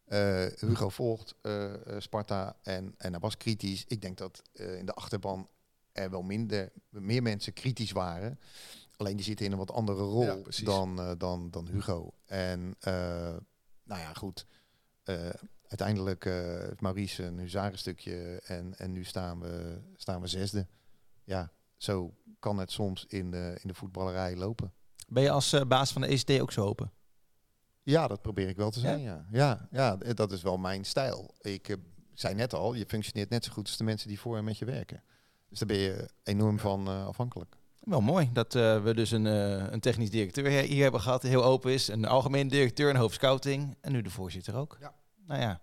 Eh, Hugo volgt eh, eh, Sparta en, en hij was kritisch. Ik denk dat eh, in de achterban er wel minder, meer mensen kritisch waren. Alleen die zitten in een wat andere rol Ja, dan, eh, dan, dan Hugo. En eh, nou ja, goed. Eh, uiteindelijk eh heeft Maurice een huzarenstukje en, en nu staan we, staan we zesde. Ja, zo kan het soms in de, in de voetballerij lopen. Ben je als eh, baas van de ECT ook zo open? Ja, dat probeer ik wel te zijn, ja. Ja, ja, dat is wel mijn stijl. Ik eh, zei net al, je functioneert net zo goed als de mensen die voor en met je werken. Dus daar ben je enorm van eh, afhankelijk. Wel mooi dat eh, we dus een, een technisch directeur hier- hebben gehad, die heel open is. Een algemeen directeur, een hoofdscouting en nu de voorzitter ook. Ja. Nou ja,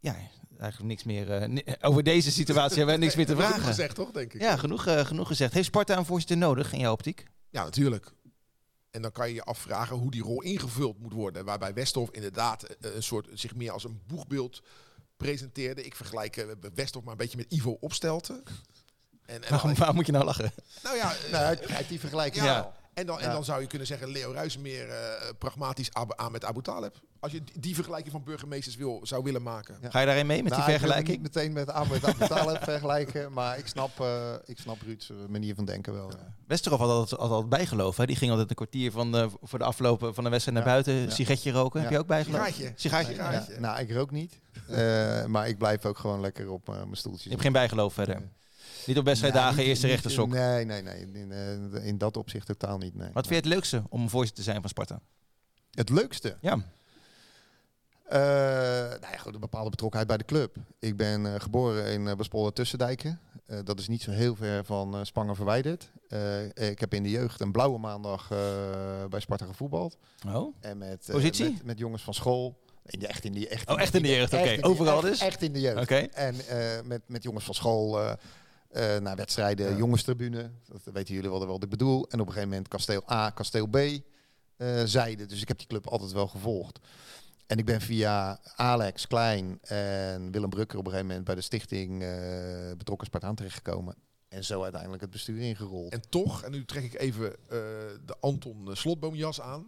ja eigenlijk niks meer. over deze situatie hebben we niks meer te Genoeg vragen. gezegd, toch, denk ik? Ja, genoeg, genoeg gezegd. Heeft Sparta een voorzitter nodig in jouw optiek? Ja, natuurlijk. En dan kan je je afvragen hoe die rol ingevuld moet worden. Waarbij Westhoff inderdaad eh, een soort zich meer als een boegbeeld presenteerde. Ik vergelijk eh, Westhoff maar een beetje met Ivo Opstelten. En, en Waarom, waarom moet je nou lachen? nou ja, eh, Nou, die vergelijking ja. En, dan, en dan zou je kunnen zeggen Leo Ruijs meer eh, pragmatisch aan met Abu Talib. Als je die, vergelijking van burgemeesters wil, zou willen maken. Ja. Ga je daarin mee met Nou, die ik het vergelijking? niet meteen met Ahmed Abutale vergelijken, maar ik snap, eh ik snap Ruud's eh, manier van denken wel. Ja. Westerhof had altijd, altijd bijgeloven. Hè? Die ging altijd een kwartier van de, voor de aflopen van de wedstrijd naar Ja, buiten. ja. Sigaretje roken. Heb je ook? Sigaartje. Sigaartje. Ja. Sigaartje. Nou, ik rook niet, eh, maar ik blijf ook gewoon lekker op mijn stoeltjes. Je hebt geen bijgeloof verder. Niet op wedstrijddagen, Nee, eerste niet- rechtersok. Nee, nee, nee. In, eh, in dat opzicht totaal niet. Nee. Wat vind je het leukste om voorzitter te zijn van Sparta? Het leukste? Ja. Eh, nou ja, goed, een bepaalde betrokkenheid bij de club. Ik ben eh, geboren in uh, Bespolder Tussendijken. Dat is niet zo heel ver van Spangen verwijderd. Ik heb in de jeugd een blauwe maandag bij Sparta gevoetbald. Oh, En met, Positie? met, met jongens van school. In de, echt in die echt Oh, echt in de jeugd, oké. de- Overal echt- dus? Echt in de jeugd. oké. En met, met jongens van school eh, naar wedstrijden, Ja. jongenstribune. Dat weten jullie wel wat ik bedoel. En op een gegeven moment kasteel A, kasteel B eh zijde. Dus ik heb die club altijd wel gevolgd. En ik ben via Alex Klein en Willem Brukker op een gegeven moment bij de stichting eh, betrokken Spartaan terechtgekomen. En zo uiteindelijk het bestuur ingerold. En toch, en nu trek ik even eh, de Anton Slotboomjas aan.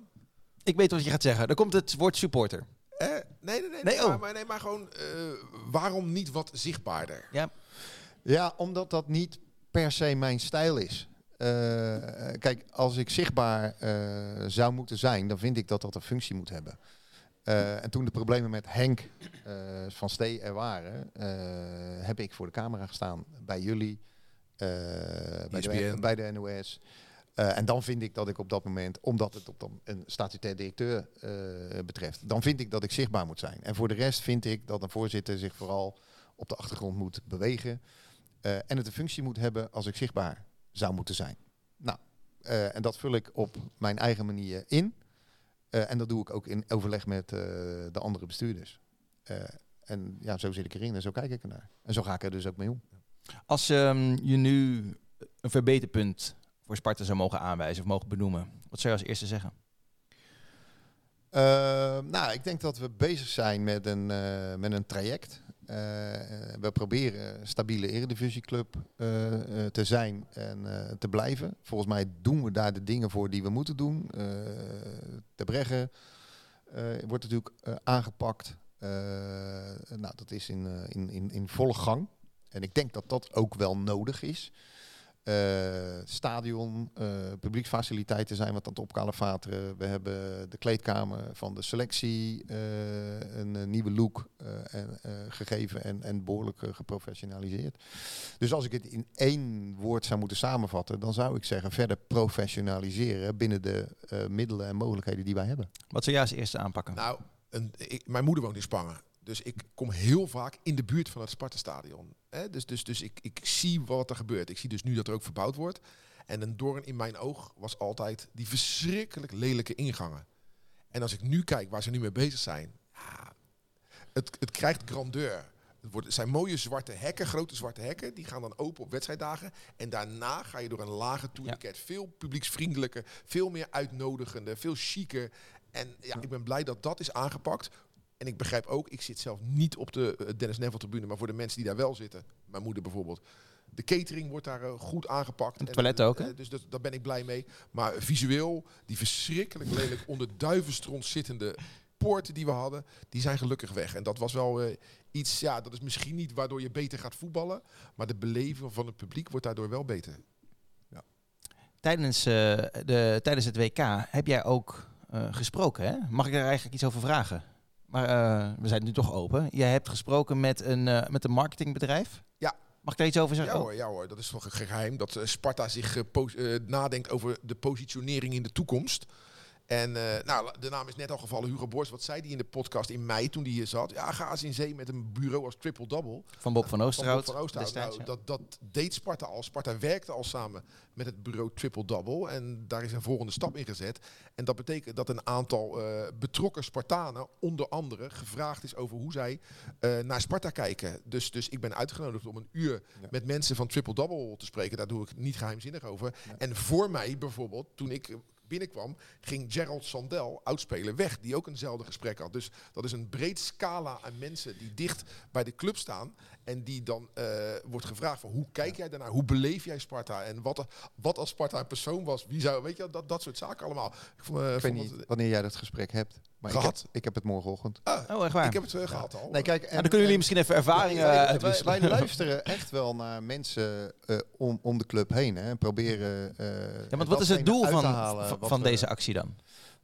Ik weet wat je gaat zeggen. Dan komt het woord supporter. Eh, nee, nee, nee. Nee, nee, oh. maar, maar, nee, maar gewoon, eh, waarom niet wat zichtbaarder? Ja. Ja, omdat dat niet per se mijn stijl is. Eh, kijk, als ik zichtbaar eh, zou moeten zijn, dan vind ik dat dat een functie moet hebben. Eh, en toen de problemen met Henk van Stee er waren, heb ik voor de camera gestaan bij jullie, bij, de, ESPN. bij de NOS. En dan vind ik dat ik op dat moment, omdat het op dan een statutair directeur betreft, dan vind ik dat ik zichtbaar moet zijn. En voor de rest vind ik dat een voorzitter zich vooral op de achtergrond moet bewegen. Eh, en het een functie moet hebben als ik zichtbaar zou moeten zijn. Nou, eh, en dat vul ik op mijn eigen manier in. Eh, en dat doe ik ook in overleg met de andere bestuurders. En ja, zo zit ik erin en zo kijk ik ernaar. En zo ga ik er dus ook mee om. Als ehm, je nu een verbeterpunt voor Sparta zou mogen aanwijzen of mogen benoemen, wat zou je als eerste zeggen? Nou, ik denk dat we bezig zijn met een, met een traject. Eh, we proberen stabiele eredivisieclub eh, eh, te zijn en te blijven. Volgens mij doen we daar de dingen voor die we moeten doen. De Breggen wordt natuurlijk aangepakt. Nou, dat is in, in, in, in volle gang. En ik denk dat dat ook wel nodig is. Eh, stadion, eh, publieksfaciliteiten zijn wat aan het opkalevateren. We hebben de kleedkamer van de selectie eh, een nieuwe look eh, en, eh, gegeven en, en behoorlijk eh, geprofessionaliseerd. Dus als ik het in één woord zou moeten samenvatten, dan zou ik zeggen verder professionaliseren binnen de eh, middelen en mogelijkheden die wij hebben. Wat zou jij als eerste aanpakken? Nou, een, ik, mijn moeder woont in Spangen. Dus ik kom heel vaak in de buurt van het Sparta-stadion. Hè? Dus, dus, dus ik, ik zie wat er gebeurt. Ik zie dus nu dat er ook verbouwd wordt. En een doorn in mijn oog was altijd die verschrikkelijk lelijke ingangen. En als ik nu kijk waar ze nu mee bezig zijn, ja, het, het krijgt grandeur. Het, wordt, het zijn mooie zwarte hekken, grote zwarte hekken. Die gaan dan open op wedstrijddagen. En daarna ga je door een lage tourniquet. Veel publieksvriendelijker, veel meer uitnodigender, veel chiquer. En ja, ik ben blij dat dat is aangepakt. En ik begrijp ook, ik zit zelf niet op de eh, Dennis Neville tribune, maar voor de mensen die daar wel zitten, mijn moeder bijvoorbeeld. De catering wordt daar eh, goed aangepakt. En, toiletten eh, ook, hè? Dus dat, daar ben ik blij mee. Maar visueel, die verschrikkelijk lelijk onder duivenstront zittende poorten die we hadden, die zijn gelukkig weg. En dat was wel iets, ja, dat is misschien niet waardoor je beter gaat voetballen, maar de beleving van het publiek wordt daardoor wel beter. Tijdens, eh, de, tijdens het WK heb jij ook gesproken, hè? Mag ik daar eigenlijk iets over vragen? Maar eh, we zijn nu toch open. Jij hebt gesproken met een, eh, met een marketingbedrijf. Ja. Mag ik daar iets over zeggen? Ja hoor, ja hoor, dat is toch een geheim. Dat eh, Sparta zich nadenkt over de positionering in de toekomst. En eh, nou, de naam is net al gevallen, Hugo Borst. Wat zei hij in de podcast in mei toen hij hier zat? Ja, ga eens in zee met een bureau als Triple Double. Van Bob van Van Oosterhout. Bob van Oosterhout. destijds, Nou, dat, dat deed Sparta al. Sparta werkte al samen met het bureau Triple Double. En daar is een volgende stap in gezet. En dat betekent dat een aantal eh, betrokken Spartanen, onder andere, gevraagd is over hoe zij eh, naar Sparta kijken. Dus, dus ik ben uitgenodigd om een uur Ja. met mensen van Triple Double te spreken. Daar doe ik niet geheimzinnig over. En voor mij bijvoorbeeld, toen ik binnenkwam, ging Gerald Sandel, oudspeler, weg. Die ook eenzelfde gesprek had. Dus dat is een breed scala aan mensen die dicht bij de club staan. En die dan eh, wordt gevraagd van hoe kijk jij daarnaar? Hoe beleef jij Sparta? En wat, wat als Sparta een persoon was? Wie zou, weet je, dat, dat soort zaken allemaal. Ik, vond, eh, Ik weet niet het- wanneer jij dat gesprek hebt, maar ik heb, Gehad. ik heb het morgenochtend. Ah, Oh, echt waar? ik heb het eh, gehad al. Nee, kijk, Nou, dan kunnen jullie misschien even ervaringen wij, eh, wij- uitwisselen. wij luisteren echt wel naar mensen eh, om, om de club heen. Hè, en proberen. eh, Ja, want wat is het doel van, van, van deze actie dan?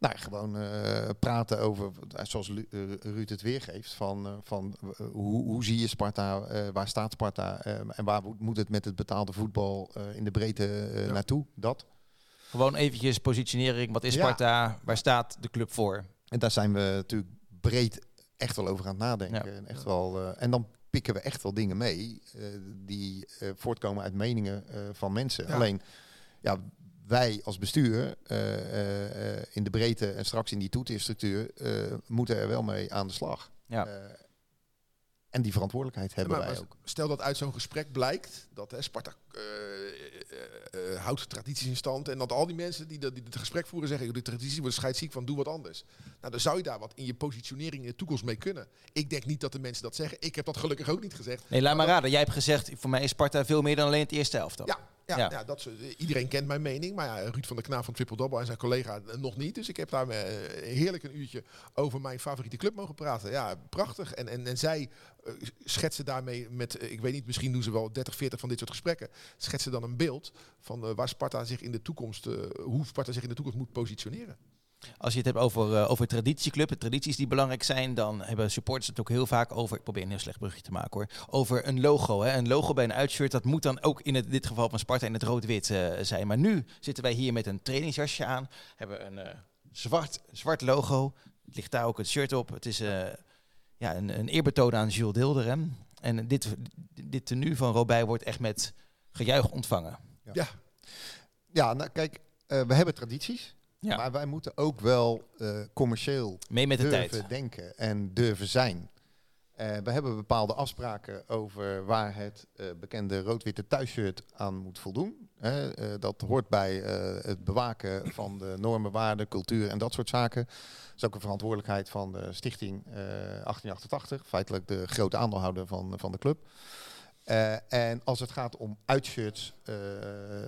Nou, gewoon eh, praten over, eh, zoals Lu- eh, Ruud het weergeeft, van, van hoe, hoe zie je Sparta, waar staat Sparta en waar moet- het met het betaalde voetbal in de breedte Ja. naartoe? Dat. Gewoon eventjes positionering. Wat is Ja. Sparta? Waar staat de club voor? En daar zijn we natuurlijk breed echt wel over aan het nadenken. Ja. En, echt wel, en dan pikken we echt wel dingen mee die voortkomen uit meningen van mensen. Alleen, ja, wij als bestuur eh, eh, eh, in de breedte en straks in die toeterstructuur eh, moeten er wel mee aan de slag. Ja. Eh, en die verantwoordelijkheid hebben Maar- wij ook. Stel dat uit zo'n gesprek blijkt dat hè, Sparta eh, eh, eh, houdt tradities in stand. En dat al die mensen die, dat- die het gesprek voeren zeggen, "Joh, de traditie wordt scheidsziek van doe wat anders. Nou, dan zou je daar wat in je positionering in de toekomst mee kunnen. Ik denk niet dat de mensen dat zeggen. Ik heb dat gelukkig ook niet gezegd. Nee, laat maar raden. Jij hebt gezegd, voor mij is Sparta veel meer dan alleen het eerste helft. Ja, Ja, Ja. ja. dat is, eh, iedereen kent mijn mening. Maar ja, Ruud van der Knaap van Triple Double en zijn collega eh, nog niet. Dus ik heb daar eh, heerlijk een uurtje over mijn favoriete club mogen praten. Ja, prachtig. En, en, en zij schetsen daarmee met, ik weet niet, misschien doen ze wel 30, 40 van dit soort gesprekken. Schetsen dan een beeld van waar Sparta zich in de toekomst, hoe Sparta zich in de toekomst moet positioneren. Als je het hebt over, eh, over traditieclub, tradities die belangrijk zijn, dan hebben supporters het ook heel vaak over, ik probeer een heel slecht brugje te maken hoor, over een logo. Hè. Een logo bij een uitshirt, dat moet dan ook in het, dit geval van Sparta in het rood-wit eh, zijn. Maar nu zitten wij hier met een trainingsjasje aan, hebben een eh, zwart, zwart logo, het ligt daar ook het shirt op. Het is ja, een, een eerbetoon aan Jules Dilder. Hè. En dit, dit tenue van Robij wordt echt met gejuich ontvangen. Ja, Ja, nou kijk, we hebben tradities. Ja. Maar wij moeten ook wel eh, commercieel Mee met de durven tijd. denken en durven zijn. Eh, we hebben bepaalde afspraken over waar het eh, bekende rood-witte thuisshirt aan moet voldoen. Dat hoort bij het bewaken van de normen, waarden, cultuur en dat soort zaken. Dat is ook een verantwoordelijkheid van de stichting eh, 1888, feitelijk de grote aandeelhouder van, van de club. Eh, en als het gaat om uitshirts, eh,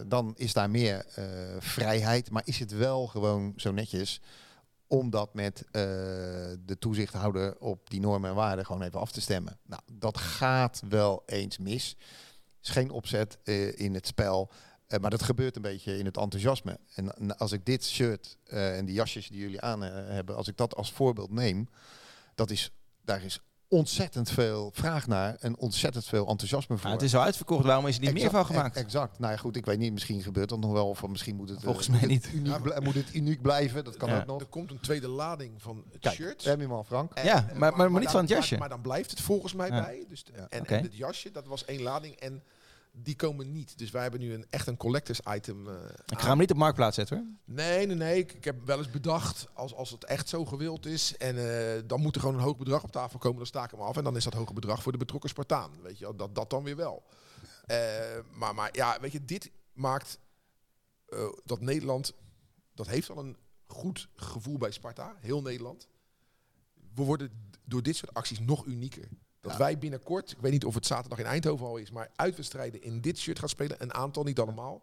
dan is daar meer eh, vrijheid. Maar is het wel gewoon zo netjes om dat met de toezichthouder op die normen en waarden gewoon even af te stemmen? Nou, dat gaat wel eens mis. is geen opzet in het spel. maar dat gebeurt een beetje in het enthousiasme. En als ik dit shirt en die jasjes die jullie aan hebben, als ik dat als voorbeeld neem, dat is, daar is ontzettend veel vraag naar en ontzettend veel enthousiasme voor. Nou, het is al uitverkocht, waarom is er niet meer van gemaakt? Exact. Nou ja, goed, ik weet niet, misschien gebeurt dat nog wel. Of misschien moet het, eh, Volgens mij het niet. Uniek, moet het uniek blijven, dat kan Ja. ook nog. er komt een tweede lading van het Kijk, shirt. heb je hem al, Frank. En- Ja, maar- maar niet dan- van het jasje. Maar, maar dan blijft het volgens mij Ja. bij. Dus, Ja. en, en het jasje, dat was één lading. En die komen niet. Dus wij hebben nu een, echt een collectors item. eh, Ik ga hem niet op marktplaats zetten hoor. Nee, nee, nee. Ik, ik heb wel eens bedacht, als, als het echt zo gewild is... en eh, dan moet er gewoon een hoog bedrag op tafel komen, dan sta ik hem af. En dan is dat hoge bedrag voor de betrokken Spartaan. Weet je, dat, dat dan weer wel. Eh, maar, maar ja, weet je, dit maakt dat Nederland... dat heeft al een goed gevoel bij Sparta, heel Nederland. We worden door dit soort acties nog unieker. Dat Ja. wij binnenkort, ik weet niet of het zaterdag in Eindhoven al is... maar uitwedstrijden in dit shirt gaan spelen. Een aantal, niet allemaal.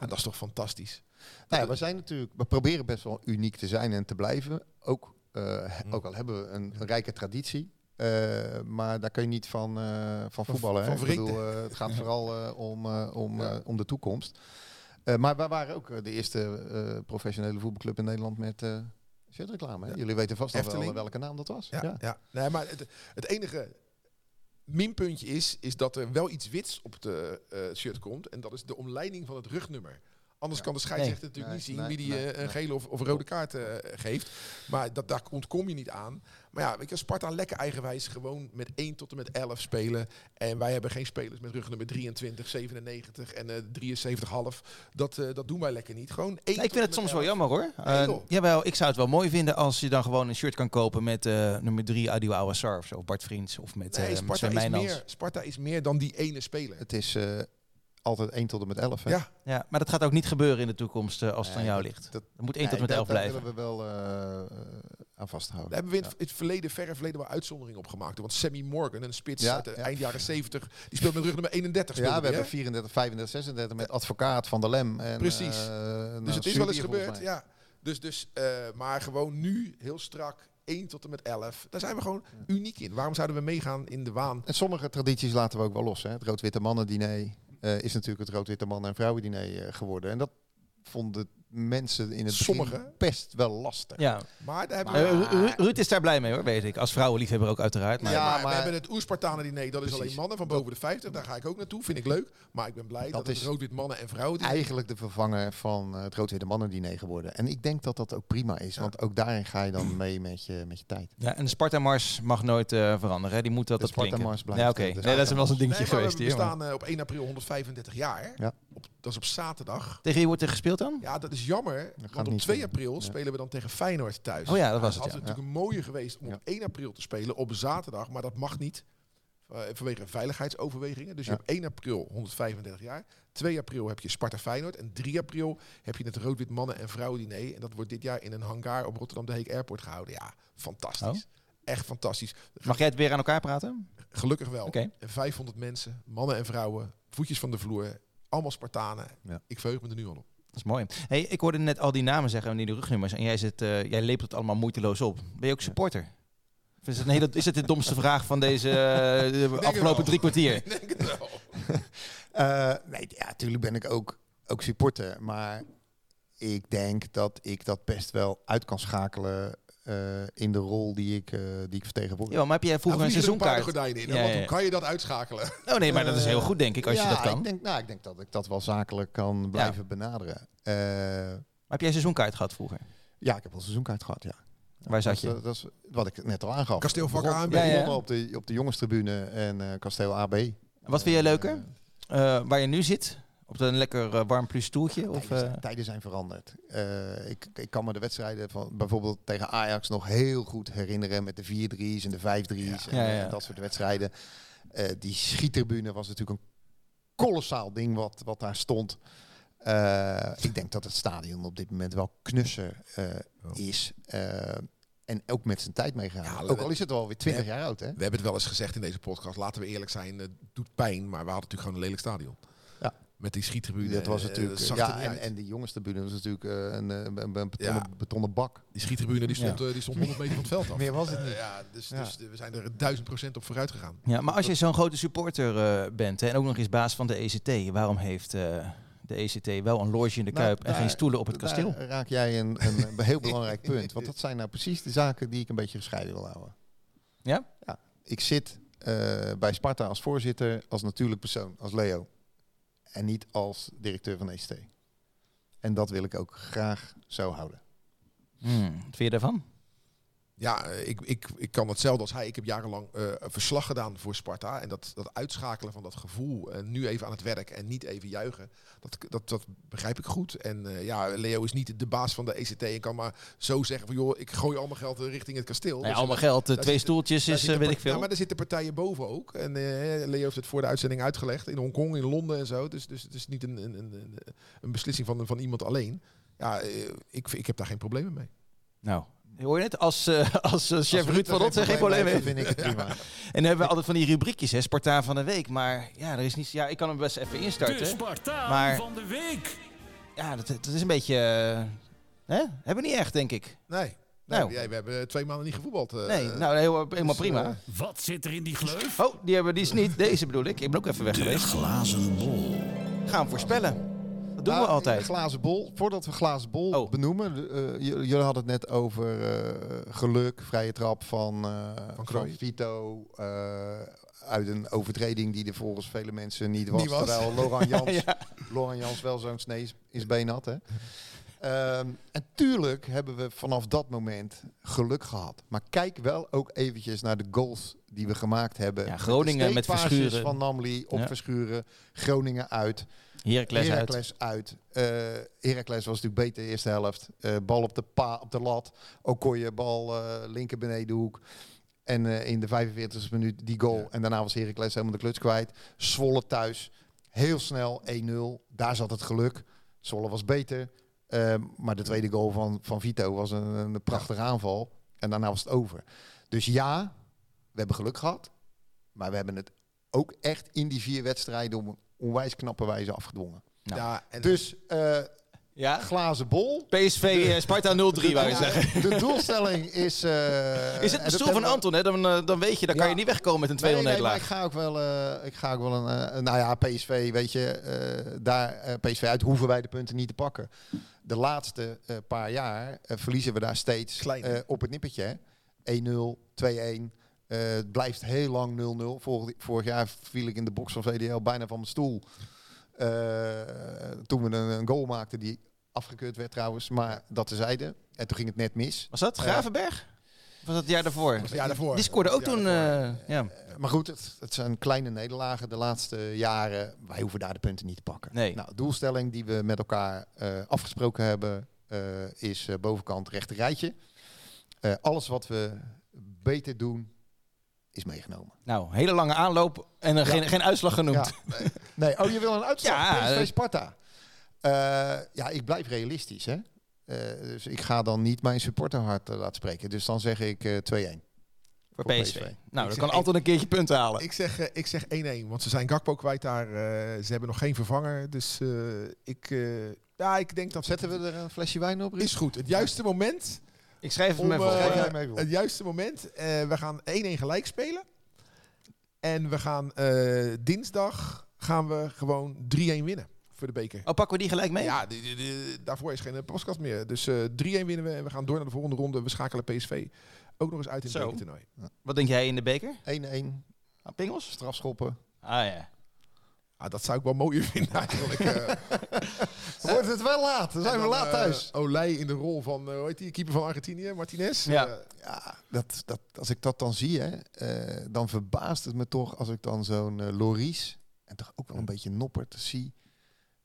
Ja, dat is toch fantastisch. Nou ja, we zijn natuurlijk, we proberen best wel uniek te zijn en te blijven. Ook, eh, Hm. ook al hebben we een, rijke traditie. eh, maar daar kun je niet van, eh, van voetballen. van hè. Ik bedoel, het gaat vooral om, om, Ja. om de toekomst. Maar wij waren ook de eerste professionele voetbalclub in Nederland met shirtreclame. hè. Ja. Jullie weten vast nog wel welke naam dat was. Ja, ja. Nee, maar het, het enige minpuntje is, is dat er wel iets wits op het eh, shirt komt. En dat is de omleiding van het rugnummer. Anders Ja. kan de scheidsrechter Nee, natuurlijk nee, niet zien nee, wie die eh, een gele of, of rode kaart eh, geeft. Maar dat, daar ontkom je niet aan. Maar ja, weet je, Sparta lekker eigenwijs gewoon met 1 tot en met 11 spelen. En wij hebben geen spelers met rugnummer 23, 97 en eh 73,5. Dat, eh, dat doen wij lekker niet. Gewoon 1 Nee, ik vind het soms wel jammer hoor. Eh, joh. jawel, ik zou het wel mooi vinden als je dan gewoon een shirt kan kopen met eh, nummer 3 Adil Awassar of zo. Of Bart Vriends of met Nee, eh Sparta, Sven is meer, Sparta is meer dan die ene speler. Het is eh, altijd 1 tot en met 11. Hè? Ja, Ja, maar dat gaat ook niet gebeuren in de toekomst als het aan Nee, jou dat- ligt. dat- Dat moet 1 tot Nee, met 11 daar- blijven. Daar willen we wel eh, aan vasthouden. Daar hebben we in Ja. het- verleden, verre verleden wel uitzonderingen op gemaakt. Want Sammy Morgan, een spits Ja, uit de ja. eind jaren 70, die speelt met rug nummer 31. Ja, we die, hebben hè? 34, 35, 36 met advocaat van de Lem. En, Precies. eh, nou, Dus het is wel eens gebeurd. Ja. Dus, dus, eh, maar gewoon nu, heel strak, 1 tot en met 11. Daar zijn we gewoon uniek in. Waarom zouden we meegaan in de waan? En sommige tradities laten we ook wel los. Hè. Het rood-witte mannen-diner eh, is natuurlijk het rood-witte mannen- en vrouwen-diner eh, geworden. En dat vonden mensen in het Sommige. best wel lastig. Ja. Maar daar hebben Eh, we... Ru- Ru- Ruud is daar blij mee hoor, weet ik. Als vrouwenliefhebber ook uiteraard. Maar Ja, maar, we hebben het Oerspartanen diner, dat is Precies. alleen mannen van boven de 50. Daar ga ik ook naartoe, vind ik leuk. Maar ik ben blij dat, Dat het is rood-wit mannen en vrouwen diner- Eigenlijk de vervanger van eh, het rood-witte mannen-diner geworden. En ik denk dat dat ook prima is. Ja. Want ook daarin ga je dan mee met je, met je tijd. Ja, en de Sparta-mars mag nooit eh, veranderen. Hè? Die moet De altijd klinken. Sparta-mars blijft, Ja, oké. de Nee, dat is wel eens een dingetje Nee, geweest we hier. bestaan eh, op 1 april 135 jaar. Ja. Op, dat is op zaterdag. Tegen wie wordt er gespeeld dan? Ja, dat is jammer. gaat Want op niet 2 doen. april Ja. spelen we dan tegen Feyenoord thuis. Oh ja, dat was Nou, het, had ja. natuurlijk een mooie geweest om Ja. op 1 april te spelen op zaterdag. Maar dat mag niet. eh, vanwege veiligheidsoverwegingen. Dus je hebt 1 april 135 jaar. 2 april heb je Sparta Feyenoord. En 3 april heb je het rood-wit mannen- en vrouwen-diner. En dat wordt dit jaar in een hangar op Rotterdam de Heek Airport gehouden. Ja, fantastisch. Oh. Echt fantastisch. Mag jij het weer aan elkaar praten? Gelukkig wel. Oké. En 500 mensen, mannen en vrouwen, voetjes van de vloer. Allemaal Spartanen. Ja. Ik verheug me er nu al op. Dat is mooi. Hey, ik hoorde net al die namen zeggen en die rugnummers. En jij, zit, eh, jij lepelt het allemaal moeiteloos op. Ben je ook supporter? Is het, een hele, is het de domste vraag van deze eh, de afgelopen drie kwartier? Ik denk het wel. Eh, nee, ja, natuurlijk ben ik ook, ook supporter. Maar ik denk dat ik dat best wel uit kan schakelen in de rol die ik, eh, die ik vertegenwoordig. Ja, maar heb jij vroeger Nou, een er seizoenkaart? in. Ja, hoe kan je dat uitschakelen? Oh nee, maar dat is heel Eh, goed denk ik als je dat kan. Ik denk, nou, ik denk dat ik dat wel zakelijk kan blijven benaderen. Eh, Maar heb jij een seizoenkaart gehad vroeger? ja, ik heb wel een seizoenkaart gehad, ja. Waar zat dat, je? is- Dat is wat ik net al aangaf. Kasteelvak Begon- A en B. we Ja, op de, op de jongenstribune en eh kasteel AB. Wat vind jij leuker? Eh, Eh, waar je nu zit? Op een lekker eh, warm plus stoeltje? Of, tijden, eh, zijn, tijden zijn veranderd. Eh, ik, ik kan me de wedstrijden van bijvoorbeeld tegen Ajax nog heel goed herinneren met de 4-3's en de 5-3's en Ja, eh, ja. dat soort wedstrijden. Eh, die schiettribune was natuurlijk een kolossaal ding wat, wat daar stond. Eh, ik denk dat het stadion op dit moment wel knusser eh, Oh. is. Eh, en ook met zijn tijd meegaan. Ja, ook al is het alweer 20 Ja. jaar oud, hè? We hebben het wel eens gezegd in deze podcast. Laten we eerlijk zijn, het doet pijn. Maar we hadden natuurlijk gewoon een lelijk stadion. Ja. Met die schiettribune. Dat was eh, natuurlijk. zag ja, er niet en, en die jongenstribune was natuurlijk eh, een, eh, een, een betonnen, Ja. betonnen bak. Die schiettribune die stond, eh, die stond 100 meter van het veld af. Meer was het Eh, niet. ja, dus, Ja. dus we zijn er duizend procent op vooruit gegaan. Ja, maar als je zo'n grote supporter eh, bent hè, en ook nog eens baas van de ECT, waarom heeft eh, de ECT wel een loge in de Nou, Kuip en daar- geen stoelen op het daar kasteel? raak jij een, een, een heel belangrijk punt. Want dat zijn nou precies de zaken die ik een beetje gescheiden wil houden. Ja? Ja. Ik zit eh, bij Sparta als voorzitter, als natuurlijk persoon, als Leo. En niet als directeur van ECT. En dat wil ik ook graag zo houden. Hmm, wat vind je daarvan? Ja, eh, ik, ik, ik kan hetzelfde als hij. Ik heb jarenlang eh, verslag gedaan voor Sparta. En dat, dat uitschakelen van dat gevoel, en nu even aan het werk en niet even juichen, dat, dat, dat begrijp ik goed. En eh, ja, Leo is niet de baas van de ECT en kan maar zo zeggen van joh, ik gooi al mijn geld eh, richting het kasteel. Dus, allemaal eh, geld, eh, twee zit- stoeltjes is, eh, weet ik veel. Ja, maar er zitten partijen boven ook. En eh, Leo heeft het voor de uitzending uitgelegd. In Hongkong, in Londen en zo. Dus, dus het is niet een, een, een, een- beslissing van, van iemand alleen. Ja, eh, ik, ik heb daar geen problemen mee. Nou, hoor je het? Als, eh, als eh, chef Als Ruud van Rotten geen probleem heeft, vind ik het prima. En dan hebben we altijd van die rubriekjes, hè, Spartaan van de Week. Maar ja, er is niet, ja, ik kan hem best even De instarten. Spartaan Maar- van de week. Ja, dat, dat is een beetje... eh, hè? Hebben we niet echt, denk ik. Nee. nee Nou. jij- we hebben twee maanden niet gevoetbald. eh, Nee, nou, helemaal dus, prima. Wat zit er in die gleuf? Oh, die hebben die is niet. Deze bedoel ik. Ik ben ook even weg De geweest. glazen bol. Gaan we voorspellen. Dat doen Nou, we altijd. Glazen bol. Voordat we glazen bol Oh. benoemen. eh, j- jullie hadden het net over eh, geluk, vrije trap van, eh, Van. Vito. eh, uit een overtreding die er volgens vele mensen niet was. Niet was. Terwijl Laurent Jans, Ja. Laurent Jans wel zo'n snee in zijn been had. Hè? Ehm, en tuurlijk hebben we vanaf dat moment geluk gehad. Maar kijk wel ook eventjes naar de goals die we gemaakt hebben. Ja, Groningen de met Verschuren. van Namli op Ja. Verschuren. Groningen uit. Heracles uit. Heracles uit. Heracles was natuurlijk beter de eerste helft. Eh, bal op de, pa, op de lat. Okoye, bal eh, linker benedenhoek. En eh, in de 45e minuut die goal. Ja. En daarna was Heracles helemaal de kluts kwijt. Zwolle thuis. Heel snel 1-0. Daar zat het geluk. Zwolle was beter. Maar de tweede goal van, van Vito was een, een prachtige aanval. En daarna was het over. Dus ja, we hebben geluk gehad. Maar we hebben het ook echt in die vier wedstrijden een onwijs knappe wijze afgedwongen. Nou. Ja, en Dus eh, Ja? glazen bol. PSV eh, Sparta 0-3 wou je zeggen. De doelstelling is... eh, Is het en de dat stoel van Anton, hè? Dan, dan weet je, dan kan je niet wegkomen met een 2-0 Nee, nee, maar nederlaag. ik ga ook wel, eh, ik ga ook wel een, nou ja, PSV, weet je, eh, daar, eh, PSV uit hoeven wij de punten niet te pakken. De laatste eh, paar jaar verliezen we daar steeds eh, op het nippertje. hè. 1-0, 2-1. Eh, het blijft heel lang 0-0. Vorig, vorig jaar viel ik in de box van VDL bijna van mijn stoel. Eh, toen we een, een goal maakten die afgekeurd werd trouwens, maar dat tezijde. En toen ging het net mis. Was dat Ja. Gravenberg? Of was dat het jaar daarvoor? het jaar daarvoor. Die scoorde ook toen... eh, ja. Maar goed, het, het zijn kleine nederlagen de laatste jaren. Wij hoeven daar de punten niet te pakken. Nee. Nou, doelstelling die we met elkaar eh, afgesproken hebben eh, is eh, bovenkant rechter rijtje. Eh, alles wat we beter doen, is meegenomen. Nou, hele lange aanloop en er Ja. geen, geen uitslag genoemd. Ja. Nee, oh, je wil een uitslag? Ja, PSV eh, Sparta. Eh, ja, ik blijf realistisch, hè. Eh, dus ik ga dan niet mijn supporterhart eh, laten spreken. Dus dan zeg ik eh 2-1. Voor Voor PSV. PSV. Nou, dan zeg kan Anton een keertje punten halen. Ik zeg, ik zeg 1-1, want ze zijn Gakpo kwijt daar. ze hebben nog geen vervanger. Dus eh, ik, eh, ja, ik denk dat... Zetten we er een flesje wijn op? Is goed. Het juiste moment. Ik schrijf Om, even eh, op. Schrijf jij op. Het juiste moment. eh, we gaan 1-1 gelijk spelen. En we gaan eh, dinsdag gaan we gewoon 3-1 winnen voor de beker. Oh, pakken we die gelijk mee? Ja, die- die- die- daarvoor is geen podcast meer. Dus eh 3-1 winnen we en we gaan door naar de volgende ronde. We schakelen PSV ook nog eens uit in het bekertoernooi. Wat denk jij in de beker? 1-1, Ah, Pingels? strafschoppen. Ah ja. Ah, dat zou ik wel mooier vinden eigenlijk. Wordt het wel laat? Dan zijn En we dan, laat eh, thuis. Olij in de rol van, eh hoe heet die, keeper van Argentinië, Martinez. Ja. Eh, Ja, dat, dat, als ik dat dan zie, hè, eh, dan verbaast het me toch als ik dan zo'n Loris en toch ook wel een beetje Noppert zie,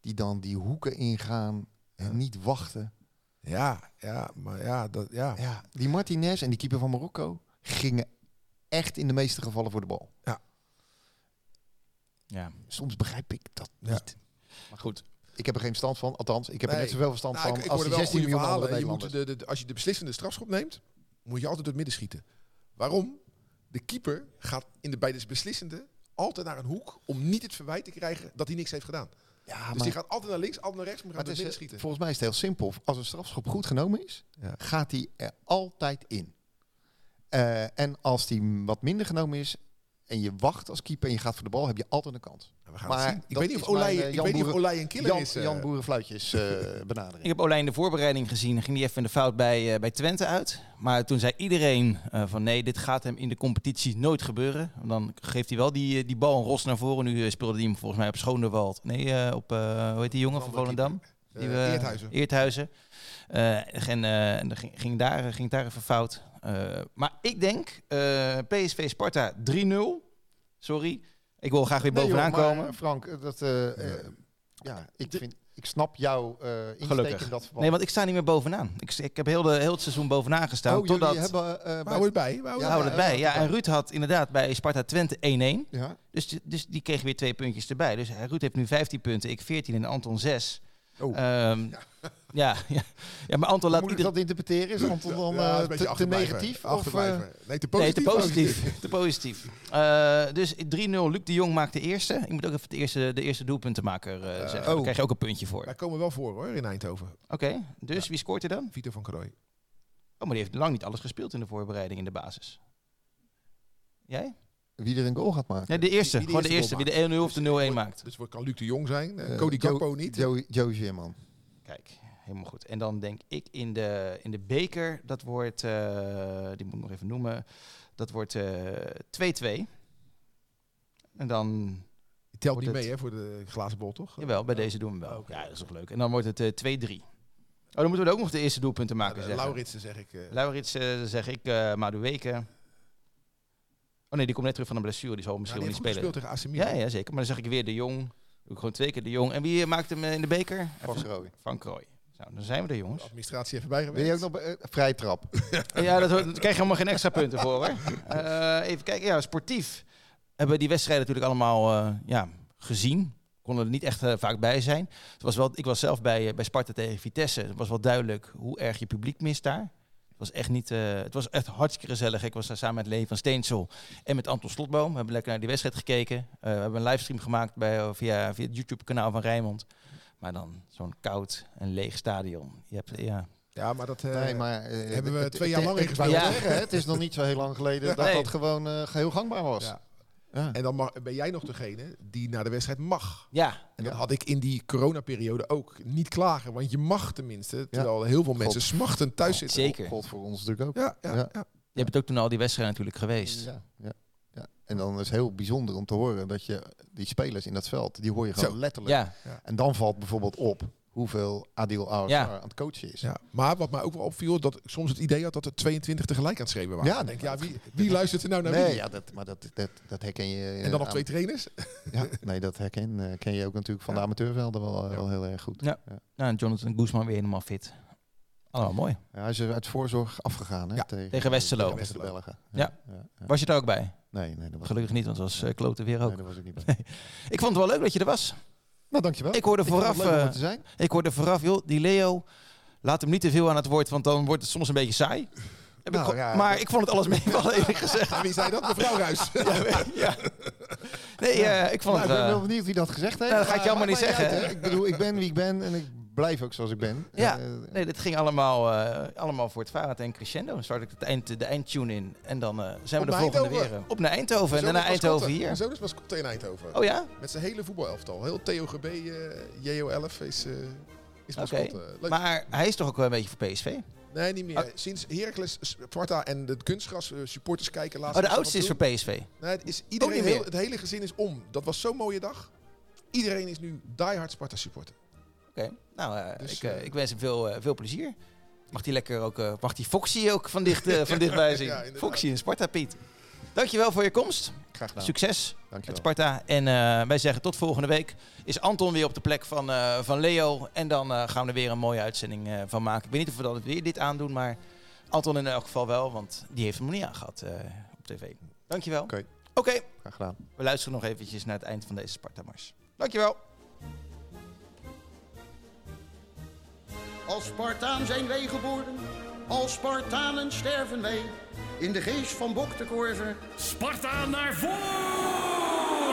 die dan die hoeken ingaan en Ja. niet wachten. ja, ja, maar ja, dat, ja. Ja, die Martinez en die keeper van Marokko gingen echt in de meeste gevallen voor de bal. Ja, Soms begrijp ik dat Ja. niet. maar goed. Ik heb er geen verstand van, althans, ik heb er net zoveel verstand Nou, van ik, ik als hoorde die wel 16 goede miljoen andere. Je moet de, de, als je de beslissende strafschop neemt, moet je altijd door het midden schieten. Waarom? De keeper gaat in de, bij de beslissende altijd naar een hoek om niet het verwijt te krijgen dat hij niks heeft gedaan. Ja, dus maar, die gaat altijd naar links, altijd naar rechts, maar maar gaat het is, eh, schieten. volgens mij is het heel simpel. Als een strafschop goed genomen is, Ja. gaat hij er altijd in. Eh, en als die wat minder genomen is en je wacht als keeper en je gaat voor de bal, heb je altijd een kans. We gaan maar. Ik weet niet of mijn, Olij, eh, ik Jan weet niet of Olij een killer Jan, is. eh. Jan Boerenfluitjes eh, benadering. Ik heb Olij in de voorbereiding gezien. Ging hij even in de fout bij, eh, bij Twente uit. Maar toen zei iedereen eh, van nee, dit gaat hem in de competitie nooit gebeuren. Dan geeft hij wel die, die bal een ros naar voren. Nu speelde hij hem volgens mij op Schoonderwald. Nee, eh, op, eh, hoe heet die jongen van Volendam? Die we- Eerthuizen. Eerthuizen. Eh, en eh, en dan ging, ging, daar, ging daar even fout. Eh, maar ik denk eh, PSV Sparta 3-0. Sorry. Ik wil graag weer Nee, bovenaan joh, maar, komen. Frank, eh, dat, eh, eh, ja, ik, vind, ik snap jouw eh insteek Gelukkig. in dat verband. Nee, want ik sta niet meer bovenaan. Ik, ik heb heel, de, heel het seizoen bovenaan gestaan. oh, totdat, hebben... eh, bij- hou het bij. We houden Ja, het bij. Ja, en Ruud had inderdaad bij Sparta Twente 1-1. ja. Dus, die- dus die kreeg weer twee puntjes erbij. Dus Ruud heeft nu 15 punten, ik 14 en Anton 6. Oh. Ehm, ja. Ja, ja, maar Anton laat moet ik iedereen... dat interpreteren? Is Anton dan Ja, eh, een beetje te, negatief? Of, eh, nee, te Nee, positief. te positief. te positief. Eh, dus 3-0, Luc de Jong maakt de eerste. Ik moet ook even de eerste, de eerste doelpuntenmaker eh zeggen. Daar oh. krijg je ook een puntje voor. Wij komen wel voor hoor, in Eindhoven. Oké, dus wie scoort er dan? Vito van Krooi. Oh, maar die heeft lang niet alles gespeeld in de voorbereiding in de basis. Jij? Wie er een goal gaat maken? Nee, de eerste. Wie de Gewoon de eerste Wie de 1-0 of de 0-1 wordt- maakt. Dus het kan Luc de Jong zijn. eh, Eh, Cody Gakpo niet. Joe, Zeerman. Kijk, helemaal goed. En dan denk ik in de, in de beker, dat wordt, eh, die moet ik nog even noemen, dat wordt eh, 2-2. en dan, Die telt niet het- mee hè, voor de glazen bol, toch? jawel, bij Oh. deze doen we hem wel. Oké. Ja, dat is toch leuk. En dan wordt het eh 2-3. Oh, dan moeten we ook nog de eerste doelpunten maken, Uh, zeggen. Lauritsen zeg ik. eh, Laurits eh, zeg ik, eh Madueke. Oh nee, die komt net terug van een blessure, die zal ja, misschien die wel niet spelen. tegen AC Milan. Ja, ja, zeker. Maar dan zeg ik weer de Jong. Gewoon twee keer de Jong. En wie eh, maakt hem eh, in de beker? Van Schrooy. Van Krooi. Nou, dan zijn we er, De jongens. administratie even bijgewerkt. Ben je ook nog eh, vrije trap? Ja, dat, daar krijg je helemaal geen extra punten voor, hoor. Eh, even kijken. Ja, sportief hebben we die wedstrijden natuurlijk allemaal eh, ja, gezien. Konden er niet echt vaak bij zijn. Het was wel, ik was zelf bij, bij Sparta tegen Vitesse. Het was wel duidelijk hoe erg je publiek mist daar. Het was echt niet. eh, het was echt hartstikke gezellig. Ik was daar samen met Leen van Steensel en met Anton Slotboom. We hebben lekker naar die wedstrijd gekeken. Eh, we hebben een livestream gemaakt bij, eh, via, via het YouTube-kanaal van Rijnmond. Maar dan zo'n koud en leeg stadion. Je hebt, ja, Ja, maar dat... eh, nee, maar... hebben we twee jaar lang hè, Het is nog niet zo heel lang geleden dat Nee. dat gewoon eh, geheel gangbaar was. Ja. Ja. En dan mag, ben jij nog degene die naar de wedstrijd mag. ja En dat Ja. had ik in die coronaperiode ook. Niet klagen, want je mag tenminste. Terwijl heel veel mensen smachten thuis zitten. zeker. God voor ons natuurlijk ook. Ja, ja, Ja. ja. Je hebt ook toen al die wedstrijden natuurlijk geweest. Ja, ja, ja. En dan is het heel bijzonder om te horen dat je die spelers in dat veld, die hoor je gewoon Zo. letterlijk. Ja, En dan valt bijvoorbeeld op hoeveel Adil Ja. aan het coachen is. Ja, maar wat mij ook wel opviel, dat ik soms het idee had dat er 22 tegelijk aan het schreven waren. Ja, denk, ja, wie, wie luistert er nou naar Nee, wie? ja, dat, maar dat, dat, dat herken je. En dan nog aan- twee trainers? Ja, nee, dat herken, eh, ken je ook natuurlijk van Ja. de amateurvelden wel, eh, Ja. wel heel erg goed. Ja. nou, Jonathan Guzman weer helemaal fit. Allemaal mooi. Ja, hij is er uit voorzorg afgegaan hè, Ja, tegen Westerlo. tegen Westerlo. de Belgen. Ja. ja, ja. Was je er ook bij? Nee, nee, dat was, Gelukkig niet, want het was uh, klote weer ook. nee, daar was ik niet bij. Ik vond het wel leuk dat je er was. Nou, dankjewel. Ik hoorde vooraf, om eh. Ik hoorde vooraf, joh, die Leo, laat hem niet te veel aan het woord, want dan wordt het soms een beetje saai. Heb ik Nou, ja, maar dat- ik vond het alles meevallen, eerlijk gezegd. Wie zei dat? Mevrouw Ruis. ja. Nee, eh, ik vond Nou, het... ik ben wel eh, benieuwd wie dat gezegd heeft. Nou, dat ga ik jou maar niet zeggen, uit. Ik bedoel, ik ben wie ik ben en ik blijf ook zoals ik ben. Ja. Eh, nee, dit ging allemaal, eh, allemaal voor het Vaart en Crescendo. Dan start ik het eind, de eindtune in. En dan eh, zijn Op we de naar volgende Eindhoven. weer. Op naar Eindhoven en daarna is Eindhoven hier. Mijn zoon is mascotte in Eindhoven. Oh ja? Met zijn hele voetbalelftal. Heel TOGB, eh JO11 is, is. Leuk. Maar hij is toch ook wel een beetje voor PSV? Nee, niet meer. Oh. Sinds Heracles, Sparta en de kunstgras eh, supporters kijken laatst. Oh, de oudste is voor PSV. Nee, het, is iedereen, niet meer. heel, het hele gezin is om. Dat was zo'n mooie dag. Iedereen is nu diehard Sparta supporter. Oké, nou, eh, Dus, ik, eh, eh, ik wens hem veel, veel plezier. Mag hij lekker ook, mag die Foxy ook van, dicht, van dichtbij zien? Ja. Foxy en Sparta, Piet. Dankjewel voor je komst. Graag gedaan. Succes met Dankjewel. Sparta. En wij zeggen tot volgende week. Is Anton weer op de plek van, van Leo. En dan gaan we er weer een mooie uitzending van maken. Ik weet niet of we dan weer dit aandoen, maar Anton in elk geval wel. Want die heeft hem nog niet aangehad eh, op tv. Dankjewel. Oké. Oké, Graag gedaan. we luisteren nog eventjes naar het eind van deze Sparta-mars. Dankjewel. Als Spartaan zijn wij geboren, als Spartanen sterven wij. In de geest van Bok de Korver. Sparta naar voren!